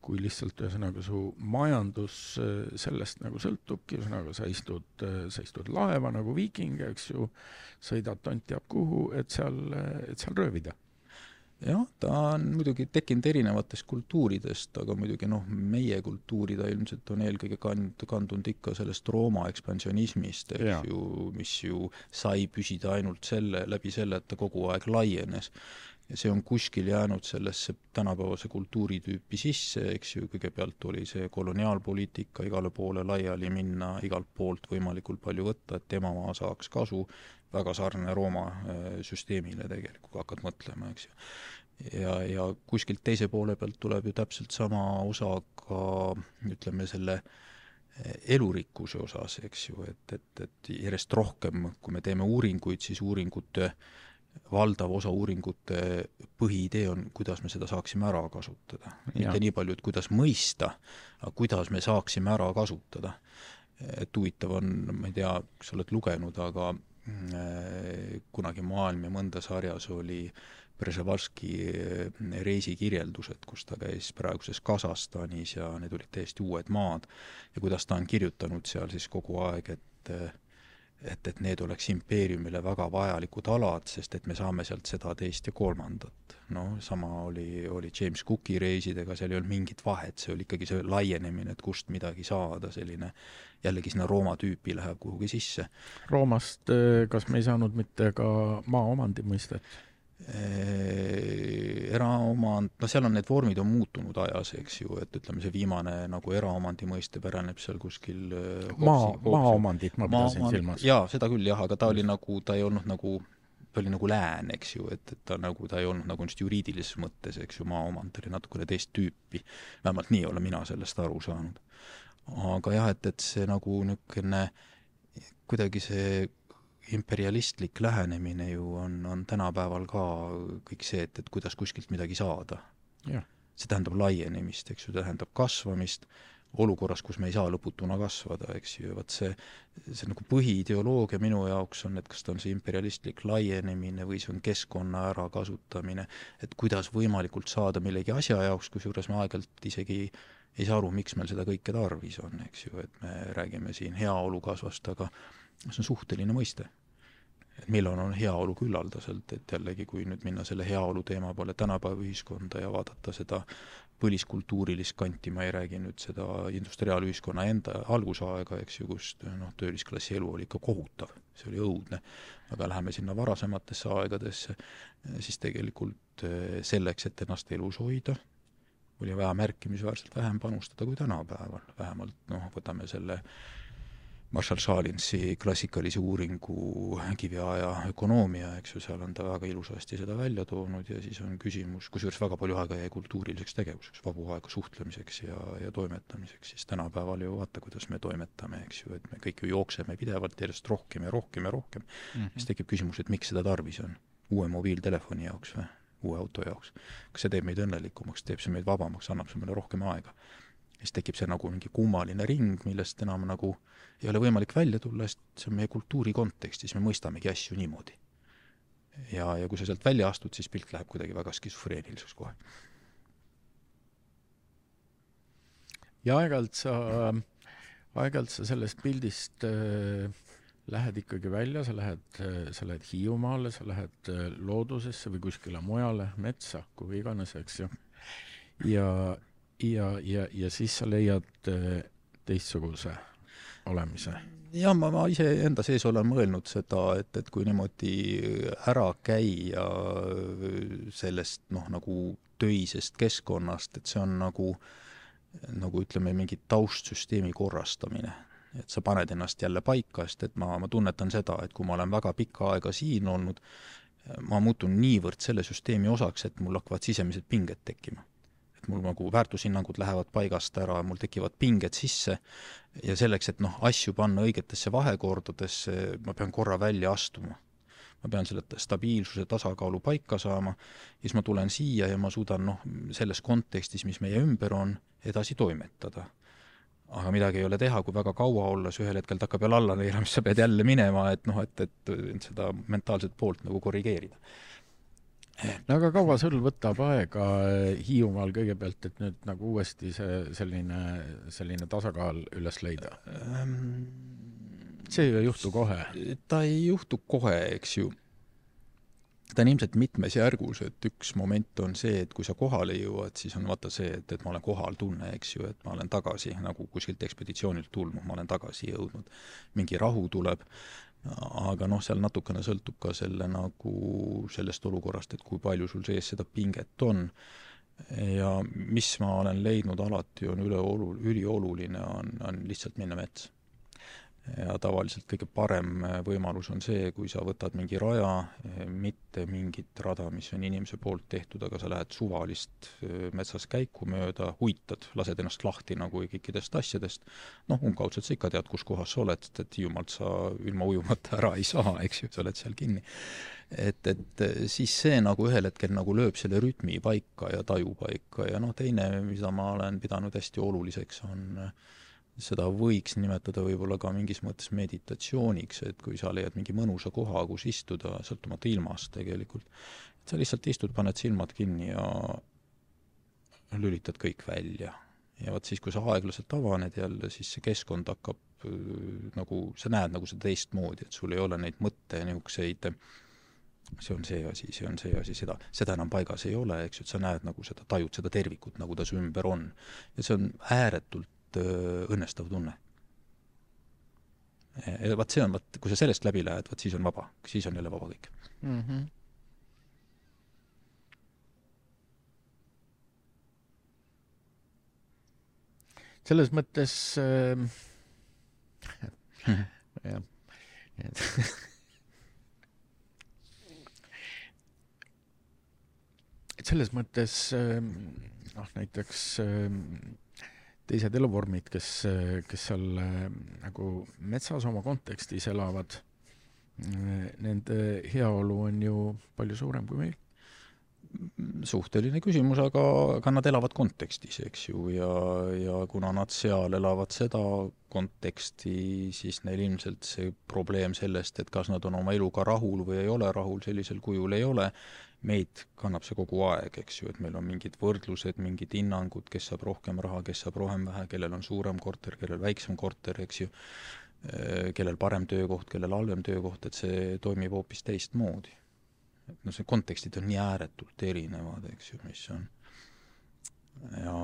kui lihtsalt ühesõnaga su majandus sellest nagu sõltubki, ühesõnaga sa istud, sa istud laeva nagu viiking, eks ju, sõidad tont teab kuhu, et seal, et seal röövida jah, ta on muidugi tekkinud erinevatest kultuuridest, aga muidugi noh, meie kultuuri ta ilmselt on eelkõige kand-, kandunud ikka sellest Rooma ekspansionismist, eks ja. ju, mis ju sai püsida ainult selle, läbi selle, et ta kogu aeg laienes. ja see on kuskil jäänud sellesse tänapäevase kultuuritüüpi sisse, eks ju, kõigepealt oli see koloniaalpoliitika, igale poole laiali minna, igalt poolt võimalikult palju võtta, et emamaa saaks kasu, väga sarnane Rooma äh, süsteemile tegelikult, kui hakkad mõtlema, eks ju. ja, ja kuskilt teise poole pealt tuleb ju täpselt sama osa ka ütleme, selle äh, elurikkuse osas, eks ju, et, et, et järjest rohkem, kui me teeme uuringuid, siis uuringute valdav osa uuringute põhiidee on, kuidas me seda saaksime ära kasutada. mitte nii palju, et kuidas mõista, aga kuidas me saaksime ära kasutada. et huvitav on, ma ei tea, kas sa oled lugenud, aga kunagi Maailm ja mõnda sarjas oli Breževalski äh, reisikirjeldused, kus ta käis praeguses Kasahstanis ja need olid täiesti uued maad. Ja kuidas ta on kirjutanud seal siis kogu aeg, et äh, et, et need oleks impeeriumile väga vajalikud alad, sest et me saame sealt seda, teist ja kolmandat. noh, sama oli, oli James Cooki reisidega, seal ei olnud mingit vahet, see oli ikkagi see laienemine, et kust midagi saada, selline jällegi sinna Rooma tüüpi läheb kuhugi sisse. Roomast eh, kas me ei saanud mitte ka maaomandi mõistet? Eraomand, no seal on need vormid on muutunud ajas, eks ju, et ütleme, see viimane nagu eraomandi mõiste päraneb seal kuskil maa, maaomandit ma pidasin maa, silmas. jaa, seda küll jah, aga ta oli nagu, ta ei olnud nagu, ta oli nagu lään, eks ju, et, et ta nagu, ta ei olnud nagu just juriidilises mõttes, eks ju, maaomand oli natukene teist tüüpi. vähemalt nii olen mina sellest aru saanud. aga jah, et, et see nagu niisugune kuidagi see imperialistlik lähenemine ju on, on tänapäeval ka kõik see, et, et kuidas kuskilt midagi saada. see tähendab laienemist, eks ju, tähendab kasvamist, olukorras, kus me ei saa lõputuna kasvada, eks ju, vot see, see nagu põhiideoloogia minu jaoks on, et kas ta on see imperialistlik laienemine või see on keskkonna ärakasutamine, et kuidas võimalikult saada millegi asja jaoks, kusjuures me aeg-ajalt isegi ei saa aru, miks meil seda kõike tarvis on, eks ju, et me räägime siin heaolu kasvast, aga see on suhteline mõiste et millal on heaolu küllaldaselt, et jällegi, kui nüüd minna selle heaolu teema peale tänapäeva ühiskonda ja vaadata seda põliskultuurilist kanti, ma ei räägi nüüd seda industriaalühiskonna enda algusaega, eks ju, kus noh, töölisklassi elu oli ikka kohutav, see oli õudne, aga läheme sinna varasematesse aegadesse, siis tegelikult eh, selleks, et ennast elus hoida, oli vaja märkimisväärselt vähem panustada kui tänapäeval, vähemalt noh, võtame selle Marshall Salinsi klassikalise uuringu Kiviaja ökonoomia, eks ju, seal on ta väga ilusasti seda välja toonud ja siis on küsimus, kusjuures väga palju aega jäi kultuuriliseks tegevuseks, vabu aega suhtlemiseks ja, ja toimetamiseks, siis tänapäeval ju vaata, kuidas me toimetame, eks ju, et me kõik ju jookseme pidevalt järjest rohkem ja rohkem ja rohkem mm. -hmm. siis tekib küsimus, et miks seda tarvis on. uue mobiiltelefoni jaoks või uue auto jaoks. kas see teeb meid õnnelikumaks, teeb see meid vabamaks, annab see meile rohkem aega? Siis tekib see nagu mingi kummaline ring, millest enam nagu ei ole võimalik välja tulla, sest see on meie kultuuri kontekstis, me mõistamegi asju niimoodi. ja, ja kui sa sealt välja astud, siis pilt läheb kuidagi väga skisofreeniliseks kohe. ja aeg-ajalt sa, aeg-ajalt sa sellest pildist äh, lähed ikkagi välja, sa lähed, sa lähed Hiiumaale, sa lähed äh, loodusesse või kuskile mujale, metsa, kuhu iganes, eks ju. ja, ja, ja, ja siis sa leiad äh, teistsuguse olemise? jah, ma, ma iseenda sees olen mõelnud seda, et, et kui niimoodi ära käia sellest noh, nagu töisest keskkonnast, et see on nagu nagu ütleme, mingi taustsüsteemi korrastamine. et sa paned ennast jälle paika, sest et ma, ma tunnetan seda, et kui ma olen väga pikka aega siin olnud, ma muutun niivõrd selle süsteemi osaks, et mul hakkavad sisemised pinged tekkima et mul nagu väärtushinnangud lähevad paigast ära, mul tekivad pinged sisse ja selleks, et noh, asju panna õigetesse vahekordadesse, ma pean korra välja astuma. ma pean selle stabiilsuse, tasakaalu paika saama, siis ma tulen siia ja ma suudan noh, selles kontekstis, mis meie ümber on, edasi toimetada aga midagi ei ole teha, kui väga kaua olla, siis ühel hetkel ta hakkab jälle alla neelama, siis sa pead jälle minema, et noh, et, et, et seda mentaalset poolt nagu korrigeerida no aga kaua sul võtab aega eh, Hiiumaal kõigepealt, et nüüd nagu uuesti see selline, selline tasakaal üles leida? Ehm, see ei juhtu kohe. ta ei juhtu kohe, eks ju. ta on ilmselt mitmes järgus, et üks moment on see, et kui sa kohale jõuad, siis on vaata see, et, et ma olen kohal tunne, eks ju, et ma olen tagasi nagu kuskilt ekspeditsioonilt tulnud, ma olen tagasi jõudnud. mingi rahu tuleb aga noh, seal natukene sõltub ka selle nagu sellest olukorrast, et kui palju sul sees seda pinget on. ja mis ma olen leidnud alati on üleolu-, ülioluline, on, on lihtsalt minna metsa ja tavaliselt kõige parem äh, võimalus on see, kui sa võtad mingi raja, äh, mitte mingit rada, mis on inimese poolt tehtud, aga sa lähed suvalist äh, metsas käiku mööda, uitad, lased ennast lahti nagu kõikidest asjadest, noh, umbkaudselt sa ikka tead, kus kohas sa oled, sest et Hiiumaalt sa ilma ujumata ära ei saa, eks ju, sa oled seal kinni. et, et siis see nagu ühel hetkel nagu lööb selle rütmi paika ja taju paika ja noh, teine, mida ma olen pidanud hästi oluliseks, on äh, seda võiks nimetada võib-olla ka mingis mõttes meditatsiooniks, et kui sa leiad mingi mõnusa koha, kus istuda, sõltumata ilmast tegelikult, et sa lihtsalt istud, paned silmad kinni ja lülitad kõik välja. ja vot siis, kui sa aeglaselt avaned jälle, siis see keskkond hakkab äh, nagu, sa näed nagu seda teistmoodi, et sul ei ole neid mõtte niisuguseid see on see asi, see on see asi, seda, seda enam paigas ei ole, eks ju, et sa näed nagu seda, tajud seda tervikut, nagu ta su ümber on. ja see on ääretult õnnestav tunne. Vaat see on, vaat kui sa sellest läbi lähed, vot siis on vaba, siis on jälle vaba kõik mm. -hmm. selles mõttes äh, jah, et et selles mõttes noh, näiteks teised eluvormid, kes, kes seal äh, nagu metsas oma kontekstis elavad, äh, nende heaolu on ju palju suurem kui meil. Suhteline küsimus, aga, aga nad elavad kontekstis, eks ju, ja, ja kuna nad seal elavad seda konteksti, siis neil ilmselt see probleem sellest, et kas nad on oma eluga rahul või ei ole rahul, sellisel kujul ei ole, meid kannab see kogu aeg, eks ju, et meil on mingid võrdlused, mingid hinnangud, kes saab rohkem raha, kes saab rohkem vähe, kellel on suurem korter, kellel väiksem korter, eks ju, eh, kellel parem töökoht, kellel halvem töökoht, et see toimib hoopis teistmoodi. et noh, see kontekstid on nii ääretult erinevad, eks ju, mis on. ja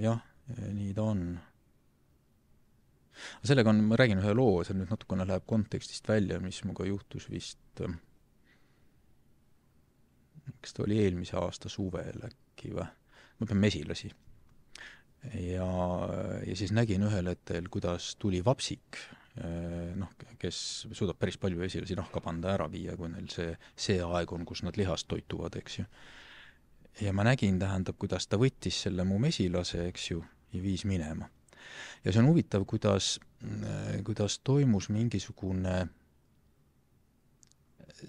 jah, nii ta on. sellega on, ma räägin ühe loo, see nüüd natukene läheb kontekstist välja, mis minuga juhtus vist äh, kas ta oli eelmise aasta suvel äkki või, ma pean mesilasi. ja, ja siis nägin ühel hetkel, kuidas tuli vapsik, noh, kes suudab päris palju mesilasi nahka panna ära viia, kui neil see, see aeg on, kus nad lihast toituvad, eks ju. ja ma nägin, tähendab, kuidas ta võttis selle mu mesilase, eks ju, ja viis minema. ja see on huvitav, kuidas, kuidas toimus mingisugune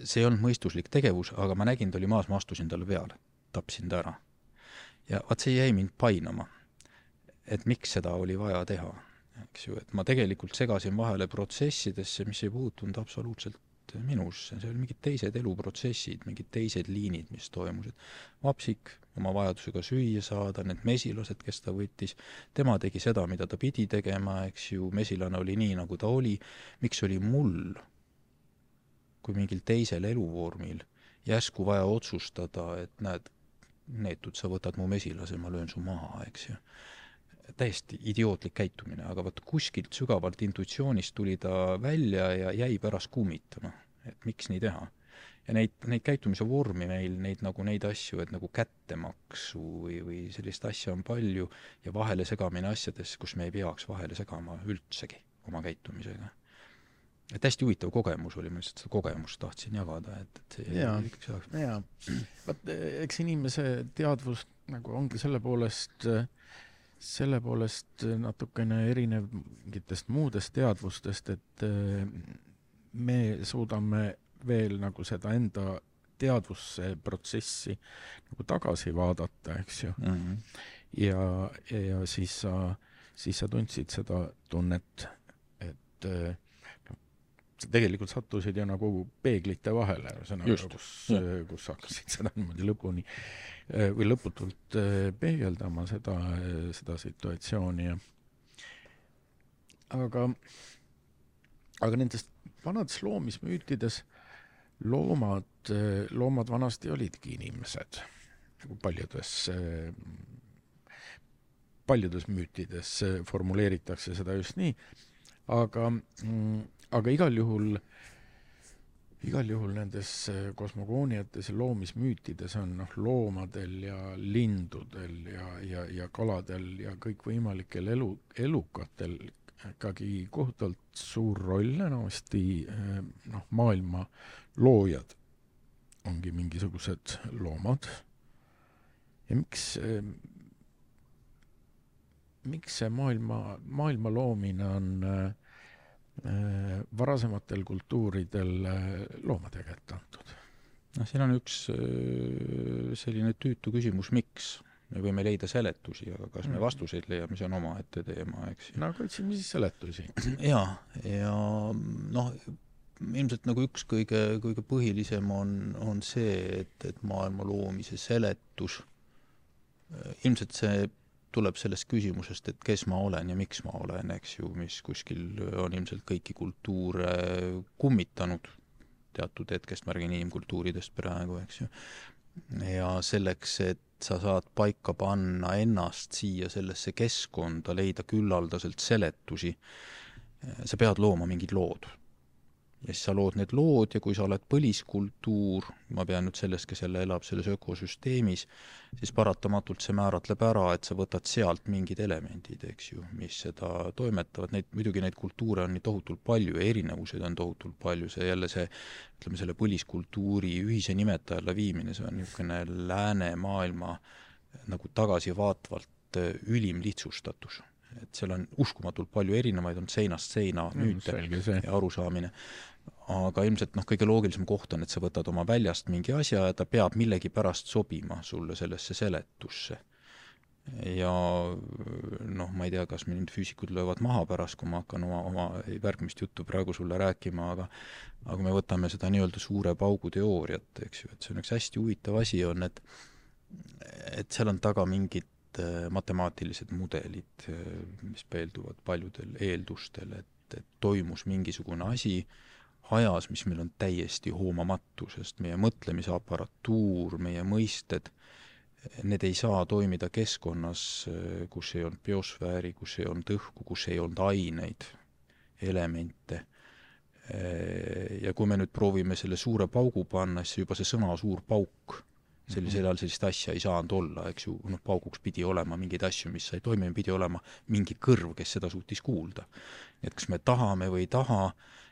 see ei olnud mõistuslik tegevus, aga ma nägin, ta oli maas, ma astusin talle peale, tapsin ta ära. ja vaat see jäi mind painama. et miks seda oli vaja teha, eks ju, et ma tegelikult segasin vahele protsessidesse, mis ei puutunud absoluutselt minusse, see oli mingid teised eluprotsessid, mingid teised liinid, mis toimusid. vapsik, oma vajadusega süüa saada, need mesilased, kes ta võttis, tema tegi seda, mida ta pidi tegema, eks ju, mesilane oli nii, nagu ta oli, miks oli mul kui mingil teisel eluvormil järsku vaja otsustada, et näed, neetud, sa võtad mu mesilase, ma löön su maha, eks ju. täiesti idiootlik käitumine, aga vot kuskilt sügavalt intuitsioonist tuli ta välja ja jäi pärast kummitama, et miks nii teha. ja neid, neid käitumise vormi meil, neid nagu neid asju, et nagu kättemaksu või, või sellist asja on palju ja vahele segamine asjades, kus me ei peaks vahele segama üldsegi oma käitumisega et hästi huvitav kogemus oli, ma lihtsalt seda kogemust tahtsin jagada, et, et see jaa, jaa. vot eks inimese teadvus nagu ongi selle poolest, selle poolest natukene erinev mingitest muudest teadvustest, et eh, me suudame veel nagu seda enda teadvusse protsessi nagu tagasi vaadata, eks ju mm. -hmm. ja, ja, ja siis sa, siis sa tundsid seda tunnet, et äh, tegelikult sattusid ju nagu peeglite vahele, ühesõnaga, kus, kus hakkasid seda niimoodi lõpuni eh, või lõputult eh, peegeldama seda, seda situatsiooni ja aga, aga nendest vanades loomismüütides loomad, eh, loomad vanasti olidki inimesed, nagu paljudes paljudes müütides formuleeritakse seda just nii, aga mm, aga igal juhul, igal juhul nendes äh, kosmogooniates ja loomismüütides on noh, loomadel ja lindudel ja, ja, ja kaladel ja kõikvõimalikel elu, elukatel ikkagi kohutavalt suur roll, enamasti äh, noh, maailma loojad ongi mingisugused loomad. ja miks, äh, miks see maailma, maailma loomine on varasematel kultuuridel äh, loomadega ette antud? noh, siin on üks äh, selline tüütu küsimus, miks? me võime leida seletusi, aga kas me mm. vastuseid leiame, see on omaette teema, eks ju. no aga otsime siis seletusi. jaa, ja noh, ilmselt nagu üks kõige, kõige põhilisem on, on see, et, et maailma loomise seletus, ilmselt see tuleb sellest küsimusest, et kes ma olen ja miks ma olen, eks ju, mis kuskil on ilmselt kõiki kultuure kummitanud, teatud hetkest ma räägin inimkultuuridest praegu, eks ju. ja selleks, et sa saad paika panna ennast siia sellesse keskkonda, leida küllaldaselt seletusi, sa pead looma mingid lood ja siis sa lood need lood ja kui sa oled põliskultuur, ma pean nüüd sellest, kes jälle elab selles ökosüsteemis, siis paratamatult see määratleb ära, et sa võtad sealt mingid elemendid, eks ju, mis seda toimetavad, neid, muidugi neid kultuure on nii tohutult palju ja erinevuseid on tohutult palju, see jälle see, ütleme, selle põliskultuuri ühise nimetaja alla viimine, see on niisugune läänemaailma nagu tagasivaatvalt ülim lihtsustatus. Et seal on uskumatult palju erinevaid, on seinast seina müüte ja arusaamine aga ilmselt noh, kõige loogilisem koht on, et sa võtad oma väljast mingi asja ja ta peab millegipärast sobima sulle sellesse seletusse. ja noh, ma ei tea, kas mind füüsikud löövad maha pärast, kui ma hakkan oma, oma järgmist juttu praegu sulle rääkima, aga aga kui me võtame seda nii-öelda suure paugu teooriat, eks ju, et see on üks hästi huvitav asi, on, et et seal on taga mingid äh, matemaatilised mudelid, äh, mis peelduvad paljudel eeldustel, et, et toimus mingisugune asi, ajas, mis meil on täiesti hoomamatu, sest meie mõtlemise aparatuur, meie mõisted, need ei saa toimida keskkonnas, kus ei olnud biosfääri, kus ei olnud õhku, kus ei olnud aineid, elemente. ja kui me nüüd proovime selle suure paugu panna, siis juba see sõna suur pauk, sellisel ajal sellist asja ei saanud olla, eks ju, noh, pauguks pidi olema mingeid asju, mis sai toimima, pidi olema mingi kõrv, kes seda suutis kuulda. et kas me tahame või ei taha,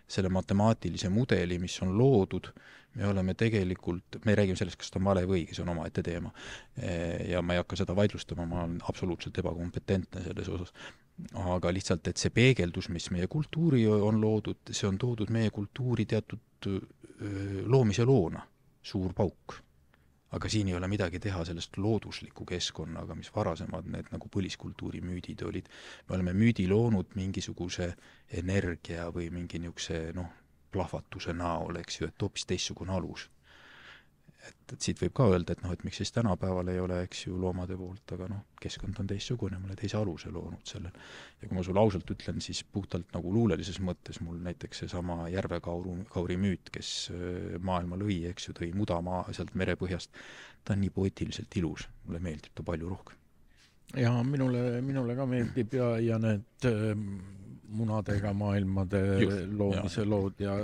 selle matemaatilise mudeli, mis on loodud, me oleme tegelikult, me räägime sellest, kas ta on vale või õige, see on omaette teema. ja ma ei hakka seda vaidlustama, ma olen absoluutselt ebakompetentne selles osas. aga lihtsalt, et see peegeldus, mis meie kultuuri on loodud, see on toodud meie kultuuri teatud loomise loona, suur pauk aga siin ei ole midagi teha sellest loodusliku keskkonnaga, mis varasemad need nagu põliskultuuri müüdid olid. me oleme müüdi loonud mingisuguse energia või mingi niisuguse noh, plahvatuse näol, eks ju, et hoopis teistsugune alus et, et siit võib ka öelda, et noh, et miks siis tänapäeval ei ole, eks ju, loomade poolt, aga noh, keskkond on teistsugune, me oleme teise aluse loonud sellel. ja kui ma sulle ausalt ütlen, siis puhtalt nagu luulelises mõttes mul näiteks seesama Järve-Kauru, Kauri müüt, kes äh, maailma lõi, eks ju, tõi mudamaa sealt merepõhjast, ta on nii poeetiliselt ilus, mulle meeldib ta palju rohkem. Ja minule, minule ka meeldib ja, ja need äh, munadega maailmade Just, loomise ja. lood ja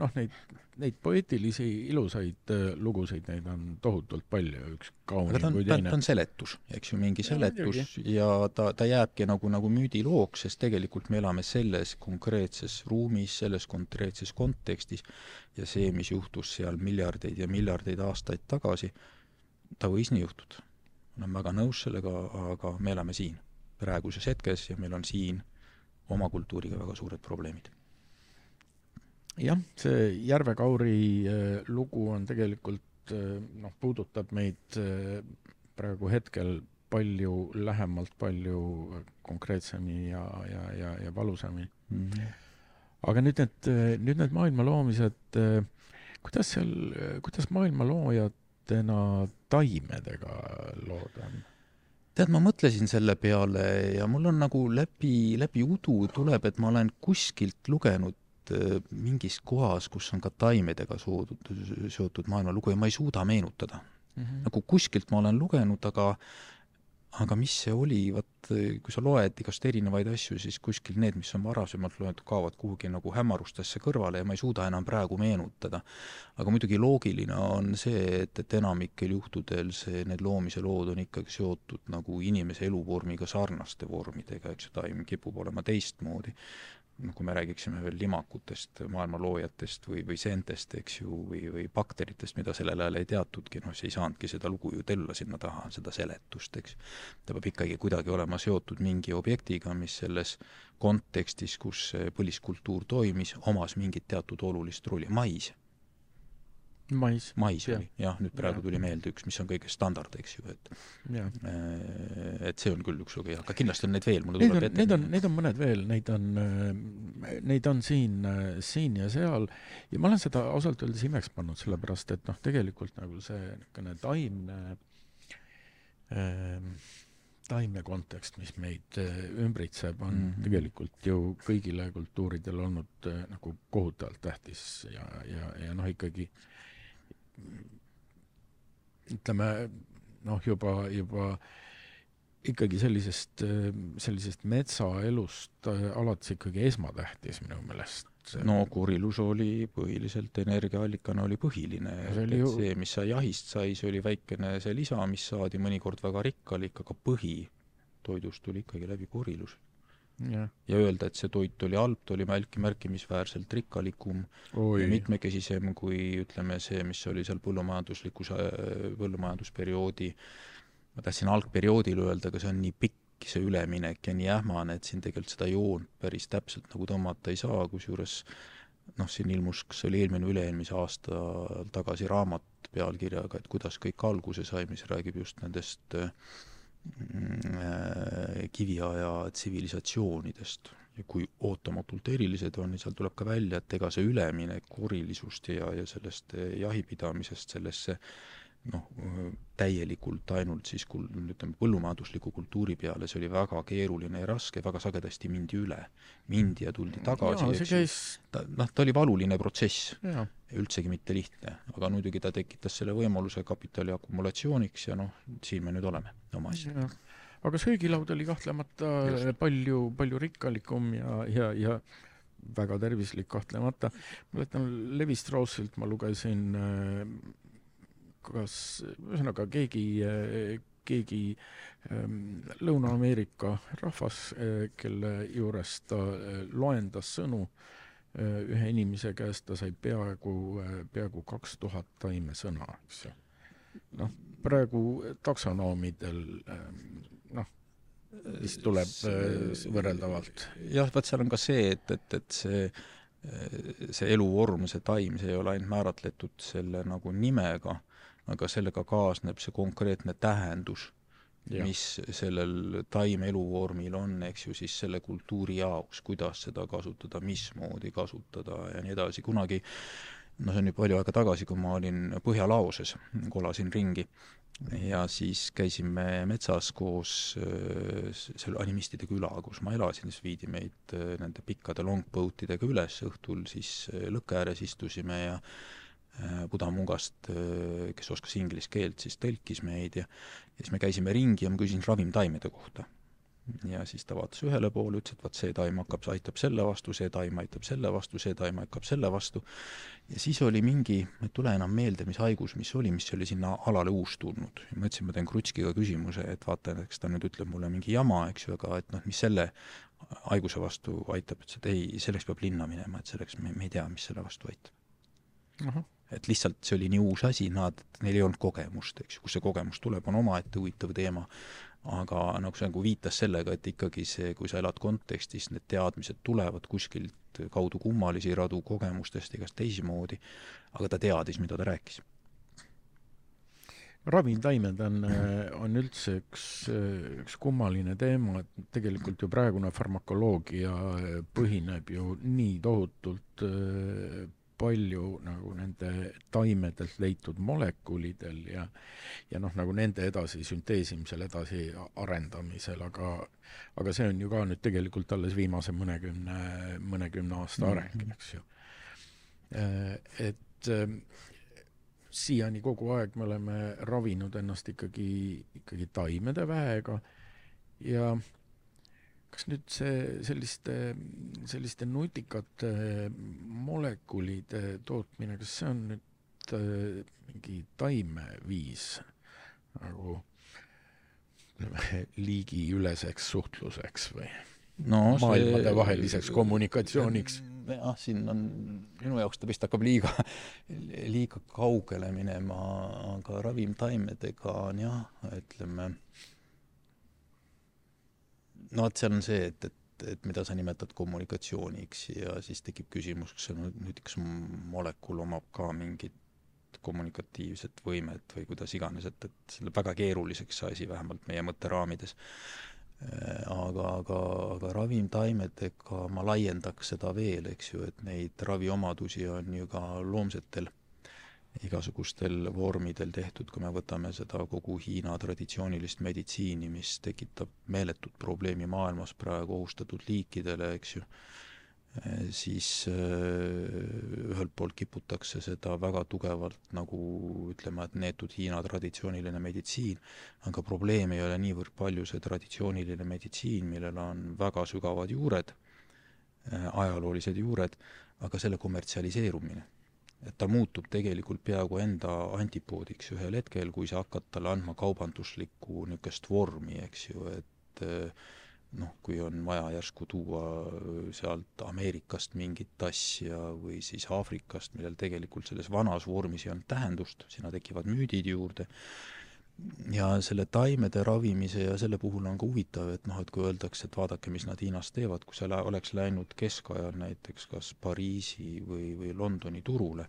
noh, neid, neid poeetilisi ilusaid äh, lugusid, neid on tohutult palju, üks kaunim kui teine. ta on seletus, eks ju, mingi seletus ja, ja ta, ta jääbki nagu, nagu müüdilooks, sest tegelikult me elame selles konkreetses ruumis, selles konkreetses kontekstis ja see, mis juhtus seal miljardeid ja miljardeid aastaid tagasi, ta võis nii juhtuda. Olen väga nõus sellega, aga me elame siin, praeguses hetkes ja meil on siin oma kultuuriga väga suured probleemid. jah, see Järve-Kauri äh, lugu on tegelikult äh, noh, puudutab meid äh, praegu hetkel palju lähemalt, palju konkreetsemini ja, ja, ja, ja valusamini mm. -hmm. aga nüüd need, nüüd need maailma loomised, kuidas seal, kuidas maailmaloojatena taimedega lood on? tead, ma mõtlesin selle peale ja mul on nagu läbi, läbi udu tuleb, et ma olen kuskilt lugenud äh, mingis kohas, kus on ka taimedega soodud, seotud maailmalugu ja ma ei suuda meenutada mm. -hmm. nagu kuskilt ma olen lugenud, aga aga mis see oli, vot kui sa loed igast erinevaid asju, siis kuskil need, mis on varasemalt loetud, kaovad kuhugi nagu hämarustesse kõrvale ja ma ei suuda enam praegu meenutada. aga muidugi loogiline on see, et, et enamikel juhtudel see, need loomise lood on ikkagi seotud nagu inimese eluvormiga sarnaste vormidega, eks ju, taim kipub olema teistmoodi noh, kui me räägiksime veel limakutest, maailma loojatest või, või seentest, eks ju, või, või bakteritest, mida sellel ajal ei teatudki, noh, siis ei saanudki seda lugu ju tella sinna taha, seda seletust, eks. ta peab ikkagi kuidagi olema seotud mingi objektiga, mis selles kontekstis, kus põliskultuur toimis, omas mingit teatud olulist rolli, mais mais. mais oli, jah, nüüd praegu tuli meelde üks, mis on kõige standard, eks ju, et ja. Äh, et see on küll üks lugu, aga kindlasti on neid veel, mulle tuleb ette. Neid on, neid on mõned veel, neid on, neid on siin, siin ja seal ja ma olen seda ausalt öeldes imeks pannud, sellepärast et noh, tegelikult nagu see niisugune taimne äh, taimne kontekst, mis meid äh, ümbritseb, on mm -hmm. tegelikult ju kõigile kultuuridele olnud äh, nagu kohutavalt tähtis ja, ja, ja noh, ikkagi äh, ütleme noh, juba, juba ikkagi sellisest, sellisest metsaelust äh, alates ikkagi esmatähtis minu meelest. no kurilus oli põhiliselt energiaallikana oli põhiline, et ju... see, mis sa jahist sai, see oli väikene see lisa, mis saadi mõnikord väga rikkalik, aga põhi toidust tuli ikkagi läbi kuriluse ja. ja öelda, et see toit oli halb, ta oli märk-, märkimisväärselt rikkalikum Oi. ja mitmekesisem kui ütleme, see, mis oli seal põllumajanduslikus, põllumajandusperioodi, ma tahtsin algperioodil öelda, aga see on nii pikk, see üleminek ja nii ähmane, et siin tegelikult seda joont päris täpselt nagu tõmmata ei saa, kusjuures noh, siin ilmus, kas see oli eelmine üle-eelmise aasta tagasi raamat pealkirjaga, et kuidas kõik alguse sai, mis räägib just nendest äh, Äh, kiviaja tsivilisatsioonidest. Ja kui ootamatult erilised on, seal tuleb ka välja, et ega see üleminek korilisust ja, ja sellest jahipidamisest sellesse noh, täielikult ainult siis kul-, ütleme, põllumajandusliku kultuuri peale, see oli väga keeruline ja raske, väga sagedasti mindi üle. mindi ja tuldi tagasi, eks ju. ta, noh, ta oli valuline protsess. üldsegi mitte lihtne. aga muidugi ta tekitas selle võimaluse kapitali akumulatsiooniks ja noh, siin me nüüd oleme oma asjadega. aga söögilaud oli kahtlemata Just. palju, palju rikkalikum ja, ja, ja väga tervislik kahtlemata. ma mäletan Levi Straussilt ma lugesin äh, kas, ühesõnaga keegi, keegi ähm, Lõuna-Ameerika rahvas, kelle juures ta loendas sõnu ühe inimese käest, ta sai peaaegu, peaaegu kaks tuhat taimesõna, eks ju. noh, praegu taksonoomidel ähm, noh, vist tuleb võrreldavalt. jah, vot seal on ka see, et, et, et see see eluvorm, see taim, see ei ole ainult määratletud selle nagu nimega, aga sellega kaasneb see konkreetne tähendus, mis sellel taime eluvormil on, eks ju, siis selle kultuuri jaoks, kuidas seda kasutada, mismoodi kasutada ja nii edasi, kunagi no see on nüüd palju aega tagasi, kui ma olin Põhjalaoses, kolasin ringi ja siis käisime metsas koos, äh, see oli animistide küla, kus ma elasin, siis viidi meid äh, nende pikkade longboat idega üles, õhtul siis äh, lõkke ääres istusime ja Budamungast, kes oskas inglise keelt, siis tõlkis meid ja ja siis me käisime ringi ja ma küsisin ravimtaimede kohta ja siis ta vaatas ühele poole, ütles, et vot see taim hakkab, aitab selle vastu, see taim aitab selle vastu, see taim hakkab selle vastu. ja siis oli mingi, ma ei tule enam meelde, mis haigus, mis oli, mis oli sinna alale uus tulnud. ma ütlesin, ma teen Krutskiga küsimuse, et vaata, eks ta nüüd ütleb mulle mingi jama, eks ju, aga et noh, mis selle haiguse vastu aitab, ütles, et ei, selleks peab linna minema, et selleks me, me ei tea, mis selle vastu aitab. Et lihtsalt see oli nii uus asi, nad, neil ei olnud kogemust, eks ju, kust see kogemus tuleb, on omaette huvitav teema aga nagu see nagu viitas sellega, et ikkagi see, kui sa elad kontekstis, need teadmised tulevad kuskilt kaudu kummalisi radu kogemustest igast teisimoodi, aga ta teadis, mida ta rääkis. ravimtaimed on, on üldse üks, üks kummaline teema, et tegelikult ju praegune farmakoloogia põhineb ju nii tohutult palju nagu nende taimedelt leitud molekulidel ja ja noh, nagu nende edasi sünteesimisel, edasi arendamisel, aga aga see on ju ka nüüd tegelikult alles viimase mõnekümne, mõnekümne aasta areng mm, -hmm. eks ju. Äh, et äh, siiani kogu aeg me oleme ravinud ennast ikkagi, ikkagi taimede väega ja kas nüüd see selliste, selliste nutikate molekulide tootmine, kas see on nüüd äh, mingi taimeviis nagu ütleme, liigiüleseks suhtluseks või no, maailmadevaheliseks kommunikatsiooniks? jah, siin on, minu jaoks ta vist hakkab liiga, liiga kaugele minema, aga ravimtaimedega on jah, ütleme no vot, seal on see, et, et, et mida sa nimetad kommunikatsiooniks ja siis tekib küsimus, kas see nüüd üks molekul omab ka mingit kommunikatiivset võimet või kuidas iganes, et, et see läheb väga keeruliseks, see asi vähemalt meie mõtteraamides. aga, aga, aga ravimtaimedega ma laiendaks seda veel, eks ju, et neid raviomadusi on ju ka loomsetel igasugustel vormidel tehtud, kui me võtame seda kogu Hiina traditsioonilist meditsiini, mis tekitab meeletut probleemi maailmas praegu ohustatud liikidele, eks ju, siis äh, ühelt poolt kiputakse seda väga tugevalt nagu ütlema, et neetud Hiina traditsiooniline meditsiin, aga probleem ei ole niivõrd palju see traditsiooniline meditsiin, millel on väga sügavad juured, äh, ajaloolised juured, aga selle kommertsialiseerumine et ta muutub tegelikult peaaegu enda antipoodiks ühel hetkel, kui sa hakkad talle andma kaubanduslikku niisugust vormi, eks ju, et noh, kui on vaja järsku tuua sealt Ameerikast mingit asja või siis Aafrikast, millel tegelikult selles vanas vormis ei olnud tähendust, sinna tekivad müüdid juurde, ja selle taimede ravimise ja selle puhul on ka huvitav, et noh, et kui öeldakse, et vaadake, mis nad Hiinas teevad, kui sa oleks läinud keskajal näiteks kas Pariisi või, või Londoni turule,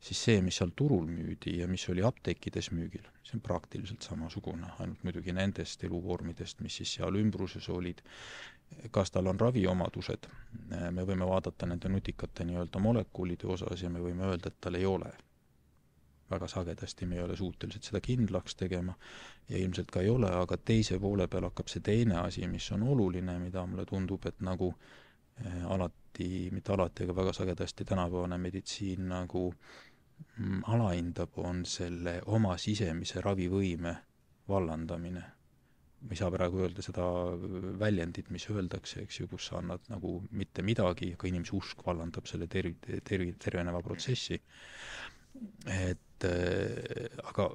siis see, mis seal turul müüdi ja mis oli apteekides müügil, see on praktiliselt samasugune, ainult muidugi nendest eluvormidest, mis siis seal ümbruses olid, kas tal on raviomadused, me võime vaadata nende nutikate nii-öelda molekulide osas ja me võime öelda, et tal ei ole väga sagedasti me ei ole suutelised seda kindlaks tegema ja ilmselt ka ei ole, aga teise poole peal hakkab see teine asi, mis on oluline, mida mulle tundub, et nagu eh, alati, mitte alati, aga väga sagedasti tänapäevane meditsiin nagu mm, alahindab, on selle oma sisemise ravivõime vallandamine. ma ei saa praegu öelda seda väljendit, mis öeldakse, eks ju, kus sa annad nagu mitte midagi, aga inimese usk vallandab selle terv-, terv-, terveneva protsessi. et et aga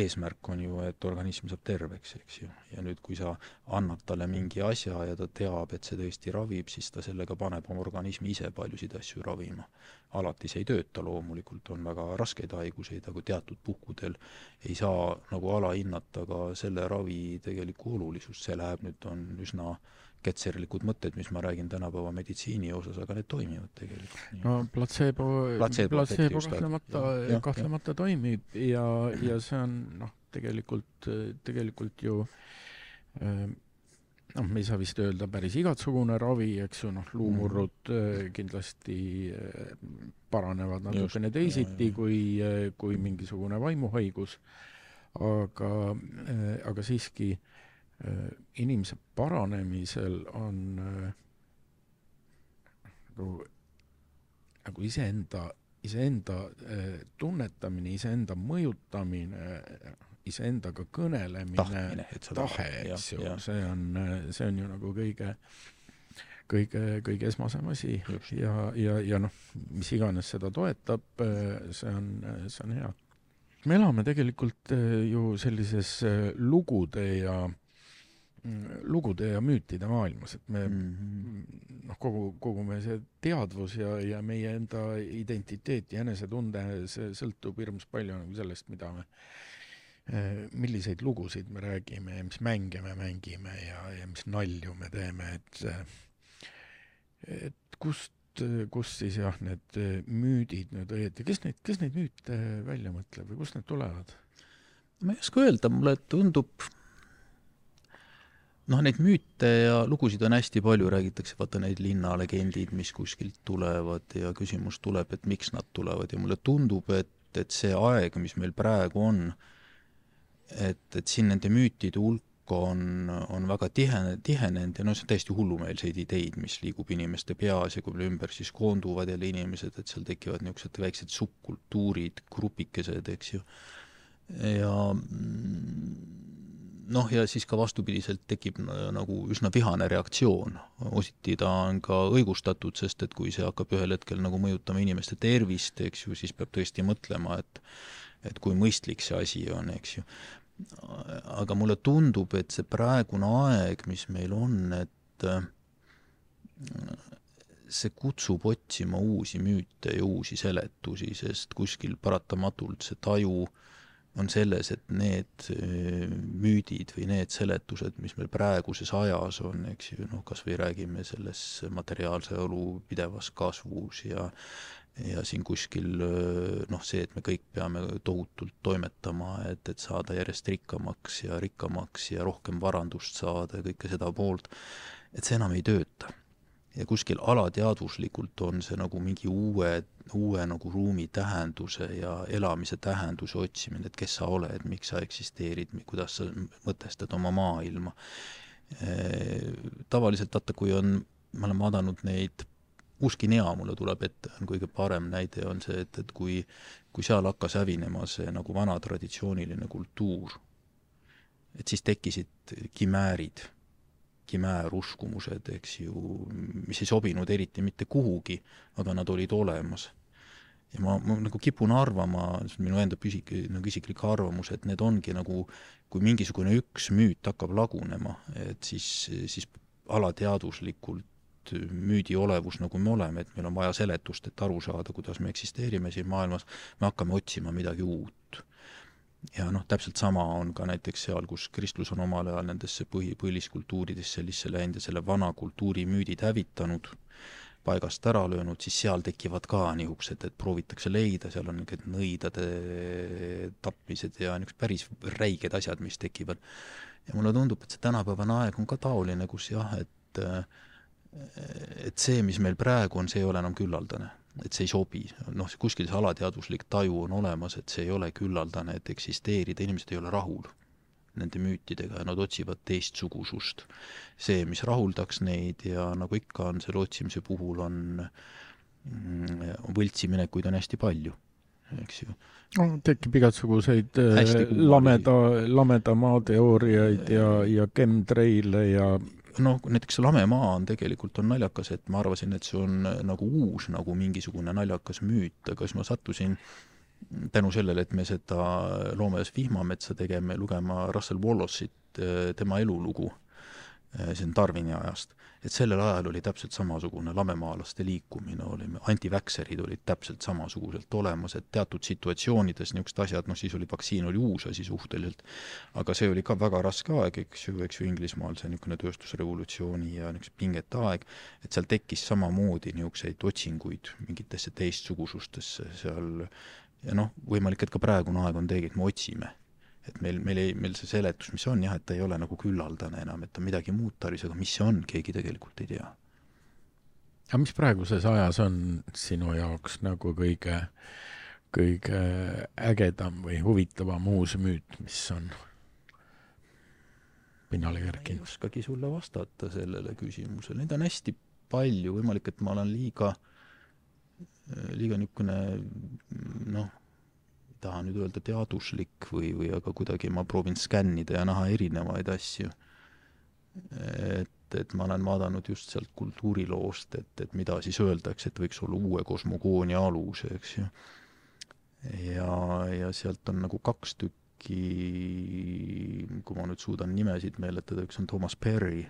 eesmärk on ju, et organism saab terveks, eks ju. ja nüüd, kui sa annad talle mingi asja ja ta teab, et see tõesti ravib, siis ta sellega paneb oma organismi ise paljusid asju ravima. alati see ei tööta loomulikult, on väga raskeid haiguseid, aga teatud puhkudel ei saa nagu alahinnata ka selle ravi tegelikku olulisust, see läheb nüüd, on üsna äh, ketserlikud mõtted, mis ma räägin tänapäeva meditsiini osas, aga need toimivad tegelikult. no platseebo, platseebo, platseebo kahtlemata, kahtlemata ja. toimib ja, ja see on noh, tegelikult, tegelikult ju noh, me ei saa vist öelda päris igasugune ravi, eks ju, noh, luumurrud mm. kindlasti paranevad natukene teisiti ja, kui, kui mingisugune vaimuhaigus, aga, aga siiski Äh, inimese paranemisel on äh, nagu, nagu iseenda, iseenda äh, tunnetamine, iseenda mõjutamine, iseendaga kõnelemine, tahe, eks ju, see on, see on ju nagu kõige kõige, kõige esmasem asi Just. ja, ja, ja noh, mis iganes seda toetab, see on, see on hea. me elame tegelikult ju sellises lugude ja äh, lugude ja müütide maailmas, et me mm -hmm. noh, kogu, kogu meie see teadvus ja, ja meie enda identiteet ja enesetunde, see sõltub hirmus palju nagu sellest, mida me, milliseid lugusid me räägime ja mis mänge me mängime ja, ja mis nalju me teeme, et et kust, kust siis jah, need müüdid nüüd õieti, kes neid, kes neid müüte välja mõtleb või kust need tulevad? ma ei oska öelda, mulle tundub noh, neid müüte ja lugusid on hästi palju, räägitakse vaata neid linnalegendid, mis kuskilt tulevad ja küsimus tuleb, et miks nad tulevad ja mulle tundub, et, et see aeg, mis meil praegu on, et, et siin nende müütide hulk on, on väga tihe, tihenenud ja noh, see on täiesti hullumeelseid ideid, mis liigub inimeste peas ja kui meil ümber siis koonduvad jälle inimesed, et seal tekivad niisugused väiksed subkultuurid, grupikesed, eks ju, ja noh, ja siis ka vastupidiselt tekib nagu üsna vihane reaktsioon. ositi ta on ka õigustatud, sest et kui see hakkab ühel hetkel nagu mõjutama inimeste tervist, eks ju, siis peab tõesti mõtlema, et et kui mõistlik see asi on, eks ju. aga mulle tundub, et see praegune aeg, mis meil on, et see kutsub otsima uusi müüte ja uusi seletusi, sest kuskil paratamatult see taju äh, on selles, et need äh, müüdid või need seletused, mis meil praeguses ajas on, eks ju, noh, kas või räägime selles materiaalse elu pidevas kasvus ja ja siin kuskil äh, noh, see, et me kõik peame tohutult toimetama, et, et saada järjest rikkamaks ja rikkamaks ja rohkem varandust saada ja kõike seda poolt, et see enam ei tööta ja kuskil alateadvuslikult on see nagu mingi uue, uue nagu ruumi tähenduse ja elamise tähenduse otsimine, et kes sa oled, miks sa eksisteerid, kuidas sa mõtestad oma maailma. tavaliselt vaata, kui on, me oleme vaadanud neid Uski-Nea mulle tuleb ette, on kõige parem näide, on see, et, et kui, kui seal hakkas hävinema see nagu vana traditsiooniline kultuur, et siis tekkisid kimäärid kimääruskumused, eks ju, mis ei sobinud eriti mitte kuhugi, aga nad olid olemas. ja ma, ma nagu kipun arvama, see on minu enda püsik-, nagu isiklik arvamus, et need ongi nagu, kui mingisugune üks müüt hakkab lagunema, et siis, siis alateadvuslikult müüdi olevus, nagu me oleme, et meil on vaja seletust, et aru saada, kuidas me eksisteerime siin maailmas, me hakkame otsima midagi uut ja noh, täpselt sama on ka näiteks seal, kus kristlus on omal ajal nendesse põhi, põliskultuuridesse sisse läinud ja selle vana kultuuri müüdid hävitanud, paigast ära löönud, siis seal tekivad ka niisugused, et proovitakse leida, seal on niisugused nõidade tapmised ja niisugused päris räiged asjad, mis tekivad. ja mulle tundub, et see tänapäevane aeg on ka taoline, kus jah, et et see, mis meil praegu on, see ei ole enam küllaldane et see ei sobi, noh, kuskil see alateadvuslik taju on olemas, et see ei ole küllaldane, et eksisteerida, inimesed ei ole rahul nende müütidega ja nad otsivad teistsugusust. see, mis rahuldaks neid ja nagu ikka on selle otsimise puhul, on, mm, on võltsiminekuid on hästi palju, eks ju. no tekib igasuguseid äh, lameda, lameda maa teooriaid ja, ja chemtrail'e ja noh, näiteks Lamemaa on tegelikult, on naljakas, et ma arvasin, et see on äh, nagu uus nagu mingisugune naljakas müüt, aga siis ma sattusin tänu sellele, et me seda loomaaias vihmametsa tegeme, lugema Russell Wallace'it, tema elulugu, see on Darwini ajast, et sellel ajal oli täpselt samasugune lamemaalaste liikumine, oli, antiväkserid olid täpselt samasuguselt olemas, et teatud situatsioonides niisugused asjad, noh siis oli vaktsiin oli uus asi suhteliselt, aga see oli ka väga raske aeg, eks ju, eks ju, Inglismaal see niisugune tööstusrevolutsiooni ja niisugune pingete aeg, et seal tekkis samamoodi niisuguseid otsinguid mingitesse teistsugusustesse seal ja noh, võimalik, et ka praegune aeg on tegelikult, me otsime. Et meil, meil ei, meil see seletus, mis on jah, et ta ei ole nagu küllaldane enam, et on midagi muud tarvis, aga mis see on, keegi tegelikult ei tea. aga mis praeguses ajas on sinu jaoks nagu kõige, kõige ägedam või huvitavam uus müüt, mis on pinnale kerkinud? ei oskagi sulle vastata sellele küsimusele, neid on hästi palju, võimalik, et ma olen liiga liiga niisugune noh, taha nüüd öelda teaduslik või, või aga kuidagi ma proovin skännida ja näha erinevaid asju. et, et ma olen vaadanud just sealt kultuuriloost, et, et mida siis öeldakse, et võiks olla uue kosmogoonia alus, eks ju. ja, ja sealt on nagu kaks tükki, kui ma nüüd suudan nimesid meeletada, üks on Thomas Perry,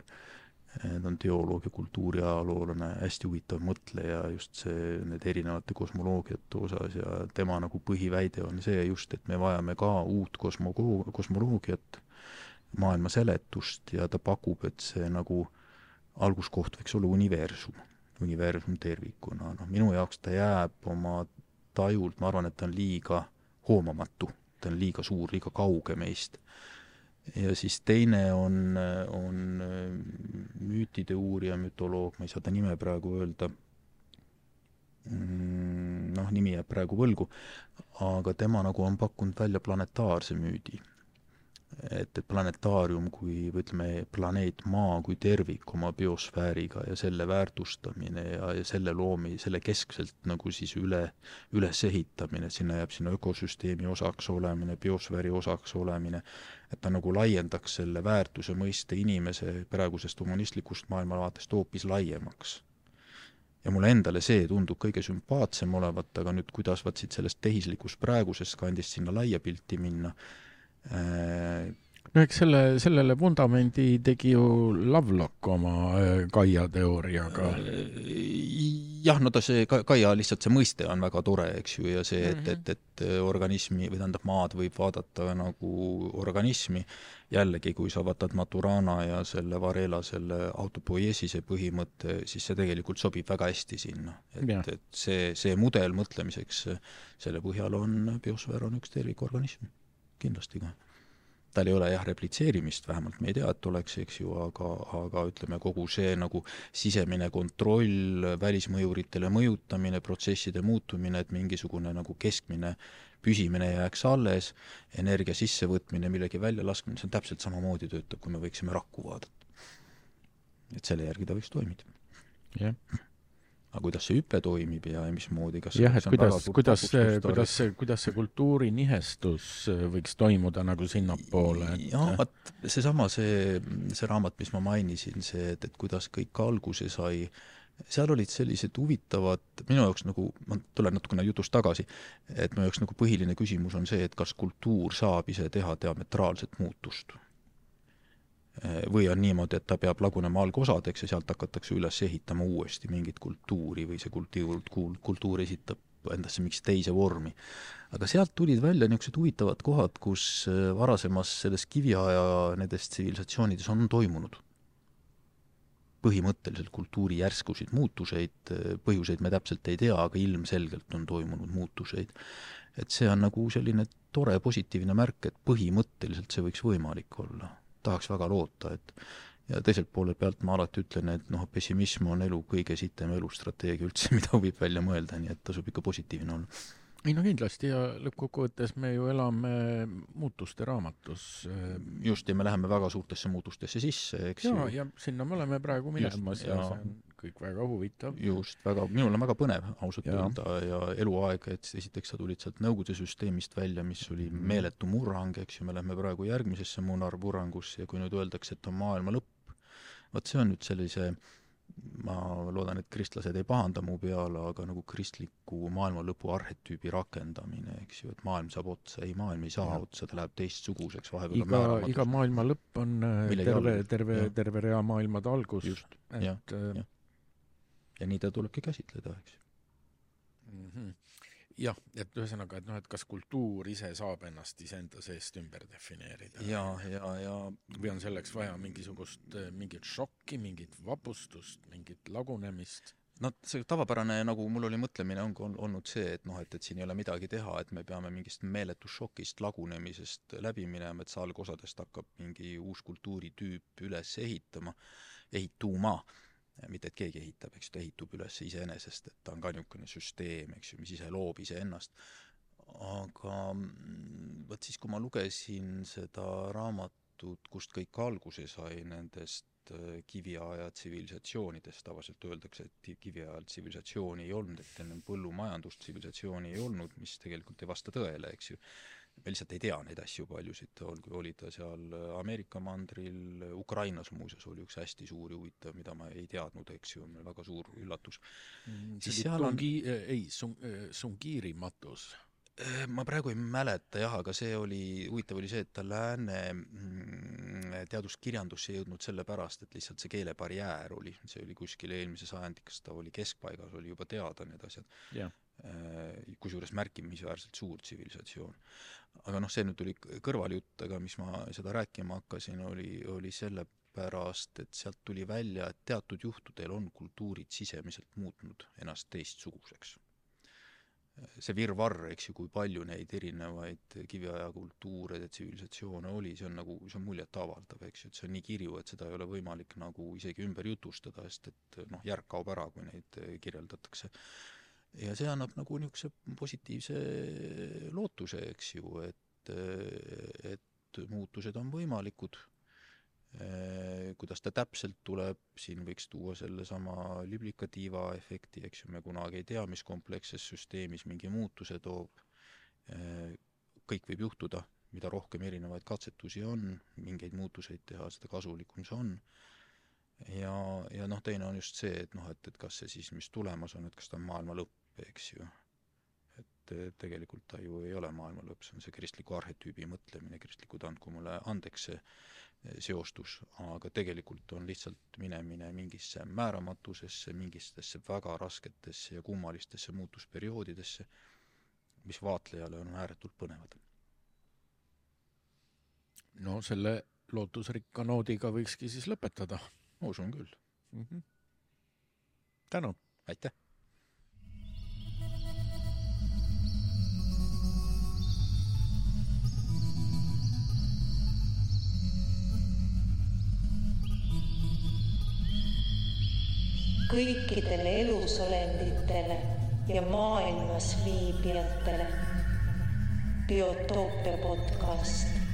ta on teoloog ja kultuuriajaloolane, hästi huvitav mõtleja just see, need erinevate kosmoloogiate osas ja tema nagu põhiväide on see just, et me vajame ka uut kosmogo-, kosmoloogiat, maailma seletust ja ta pakub, et see nagu alguskoht võiks olla universum, universum tervikuna, noh minu jaoks ta jääb oma tajult, ma arvan, et ta on liiga hoomamatu, ta on liiga suur, liiga kauge meist ja siis teine on, on müütide uurija, mütoloog, ma ei saa ta nime praegu öelda, mm, noh, nimi jääb praegu võlgu, aga tema nagu on pakkunud välja planetaarse müüdi et, et planetaarium kui, või ütleme, planeet Maa kui tervik oma biosfääriga ja selle väärtustamine ja, ja selle loomi, selle keskselt nagu siis üle, ülesehitamine, sinna jääb sinna ökosüsteemi osaks olemine, biosfääri osaks olemine, et ta nagu laiendaks selle väärtuse mõiste inimese praegusest humanistlikust maailmavaatest hoopis laiemaks. Ja mulle endale see tundub kõige sümpaatsem olevat, aga nüüd kuidas vaat siit sellest tehislikust praegusest kandist sinna laia pilti minna, no eks selle, sellele vundamendi tegi ju Lovelock oma Gaia äh, teooriaga. Äh, jah, no ta see Gaia lihtsalt see mõiste on väga tore, eks ju, ja see, et, mhm. et, et organismi või tähendab, maad võib vaadata nagu organismi, jällegi, kui sa vaatad Maturana ja selle Varela selle autopoiesise põhimõtte, siis see tegelikult sobib väga hästi sinna. et, et see, see mudel mõtlemiseks, selle põhjal on biosfäär on üks tervikorganism kindlasti ka. tal ei ole jah, replitseerimist, vähemalt me ei tea, et oleks, eks ju, aga, aga ütleme, kogu see nagu sisemine kontroll, välismõjuritele mõjutamine, protsesside muutumine, et mingisugune nagu keskmine püsimine jääks alles, energia sissevõtmine, millegi väljalaskmine, see on täpselt samamoodi töötab, kui me võiksime rakku vaadata. et selle järgi ta võiks toimida. jah yeah aga kuidas see hüpe toimib ja mismoodi, kas jah, et kuidas, kuidas see, kuidas see, kuidas see kultuuri nihestus äh, võiks toimuda nagu sinnapoole et...? jah, vot seesama, see, see raamat, mis ma mainisin, see, et, et kuidas kõik alguse sai, seal olid sellised huvitavad, minu jaoks nagu, ma tulen natukene jutust tagasi, et minu jaoks nagu põhiline küsimus on see, et kas kultuur saab ise teha diametraalset muutust või on niimoodi, et ta peab lagunema algosadeks ja sealt hakatakse üles ehitama uuesti mingit kultuuri või see kultuur, kultuur esitab endasse mingit teise vormi. aga sealt tulid välja niisugused huvitavad kohad, kus äh, varasemas selles kiviaja nendes tsivilisatsioonides on toimunud põhimõtteliselt kultuuri järskusid muutuseid, äh, põhjuseid me täpselt ei tea, aga ilmselgelt on toimunud muutuseid. et see on nagu selline tore positiivne märk, et põhimõtteliselt see võiks võimalik olla tahaks väga loota, et ja teiselt poole pealt ma alati ütlen, et noh, pessimism on elu kõige sitem elustrateegia üldse, mida võib välja mõelda, nii et tasub ikka positiivne olla ei no kindlasti ja lõppkokkuvõttes me ju elame muutuste raamatus. just, ja me läheme väga suurtesse muutustesse sisse, eks ju. ja, ja sinna me oleme praegu minemas ja, ja see on kõik väga huvitav. just, väga, minul on väga põnev ausalt öelda ja eluaeg, et esiteks sa tulid sealt Nõukogude süsteemist välja, mis oli mm. meeletu murrang, eks ju, me lähme praegu järgmisesse munarmurrangusse ja kui nüüd öeldakse, et on maailma lõpp, vot see on nüüd sellise ma loodan, et kristlased ei pahanda mu peale, aga nagu kristliku maailmalõpu arhetüübi rakendamine, eks ju, et maailm saab otsa, ei, maailm ei saa ja. otsa, ta läheb teistsuguseks, vahepeal iga, iga maailma lõpp on äh, Millegi terve, terve, terve rea maailmade algus. just, jah, jah. Ja nii ta tulebki käsitleda, eks mm. -hmm jah, et ühesõnaga, et noh, et kas kultuur ise saab ennast iseenda seest ümber defineerida? ja, ja, ja või on selleks vaja mingisugust, mingit šokki, mingit vapustust, mingit lagunemist? no see tavapärane, nagu mul oli mõtlemine, ongi olnud see, et noh, et, et siin ei ole midagi teha, et me peame mingist meeletust šokist, lagunemisest läbi minema, et see algosadest hakkab mingi uus kultuuritüüp üles ehitama, ehituma mitte et keegi ehitab, eks ju, ta ehitub üles iseenesest, et ta on ka niisugune süsteem, eks ju, mis ise loob iseennast. aga mm, vot siis, kui ma lugesin seda raamatut, kust kõik alguse sai, nendest äh, kiviaja tsivilisatsioonidest, tavaliselt öeldakse, et kiviajal tsivilisatsiooni ei olnud, et enne põllumajandust tsivilisatsiooni ei olnud, mis tegelikult ei vasta tõele, eks ju me lihtsalt ei tea neid asju paljusid, olgu, oli ta seal Ameerika mandril, Ukrainas muuseas oli üks hästi suur ja huvitav, mida ma ei teadnud, eks ju, väga suur üllatus. Mm,. siis seal on ei, Sung-, Sungiri matus. Äh, ma praegu ei mäleta jah, aga see oli, huvitav oli see, et ta lääne mm, teaduskirjandusse ei jõudnud sellepärast, et lihtsalt see keelebarjäär oli, see oli kuskil eelmise sajandi, kas ta oli keskpaigas, oli juba teada need asjad. Yeah kusjuures märkimisväärselt suur tsivilisatsioon. aga noh, see nüüd tuli kõrvaljutt, aga mis ma seda rääkima hakkasin, oli, oli sellepärast, et sealt tuli välja, et teatud juhtudel on kultuurid sisemiselt muutnud ennast teistsuguseks. see virvarr, eks ju, kui palju neid erinevaid kiviaja kultuure ja tsivilisatsioone oli, see on nagu, see on muljetavaldav, eks ju, et see on nii kirju, et seda ei ole võimalik nagu isegi ümber jutustada, sest et noh, järg kaob ära, kui neid kirjeldatakse ja see annab nagu niisuguse positiivse lootuse, eks ju, et, et muutused on võimalikud. kuidas ta täpselt tuleb, siin võiks tuua sellesama liblikatiiva efekti, eks ju, me kunagi ei tea, mis kompleksses süsteemis mingi muutuse toob. kõik võib juhtuda, mida rohkem erinevaid katsetusi on, mingeid muutuseid teha, seda kasulikum see on ja, ja noh, teine on just see, et noh, et, et kas see siis, mis tulemas on, et kas ta on maailma lõpp eks ju. et tegelikult ta ju ei ole maailma lõpp, see on see kristliku arhetüübi mõtlemine, kristlikud andku mulle andeks see seostus, aga tegelikult on lihtsalt minemine mingisse määramatusesse, mingitesse väga rasketesse ja kummalistesse muutusperioodidesse, mis vaatlejale on ääretult põnevad. no selle lootusrikka noodiga võikski siis lõpetada. Ma usun küll mm. -hmm. tänud! aitäh! kõikidele elusolenditele ja maailmas viibijatele. biotoopia podcast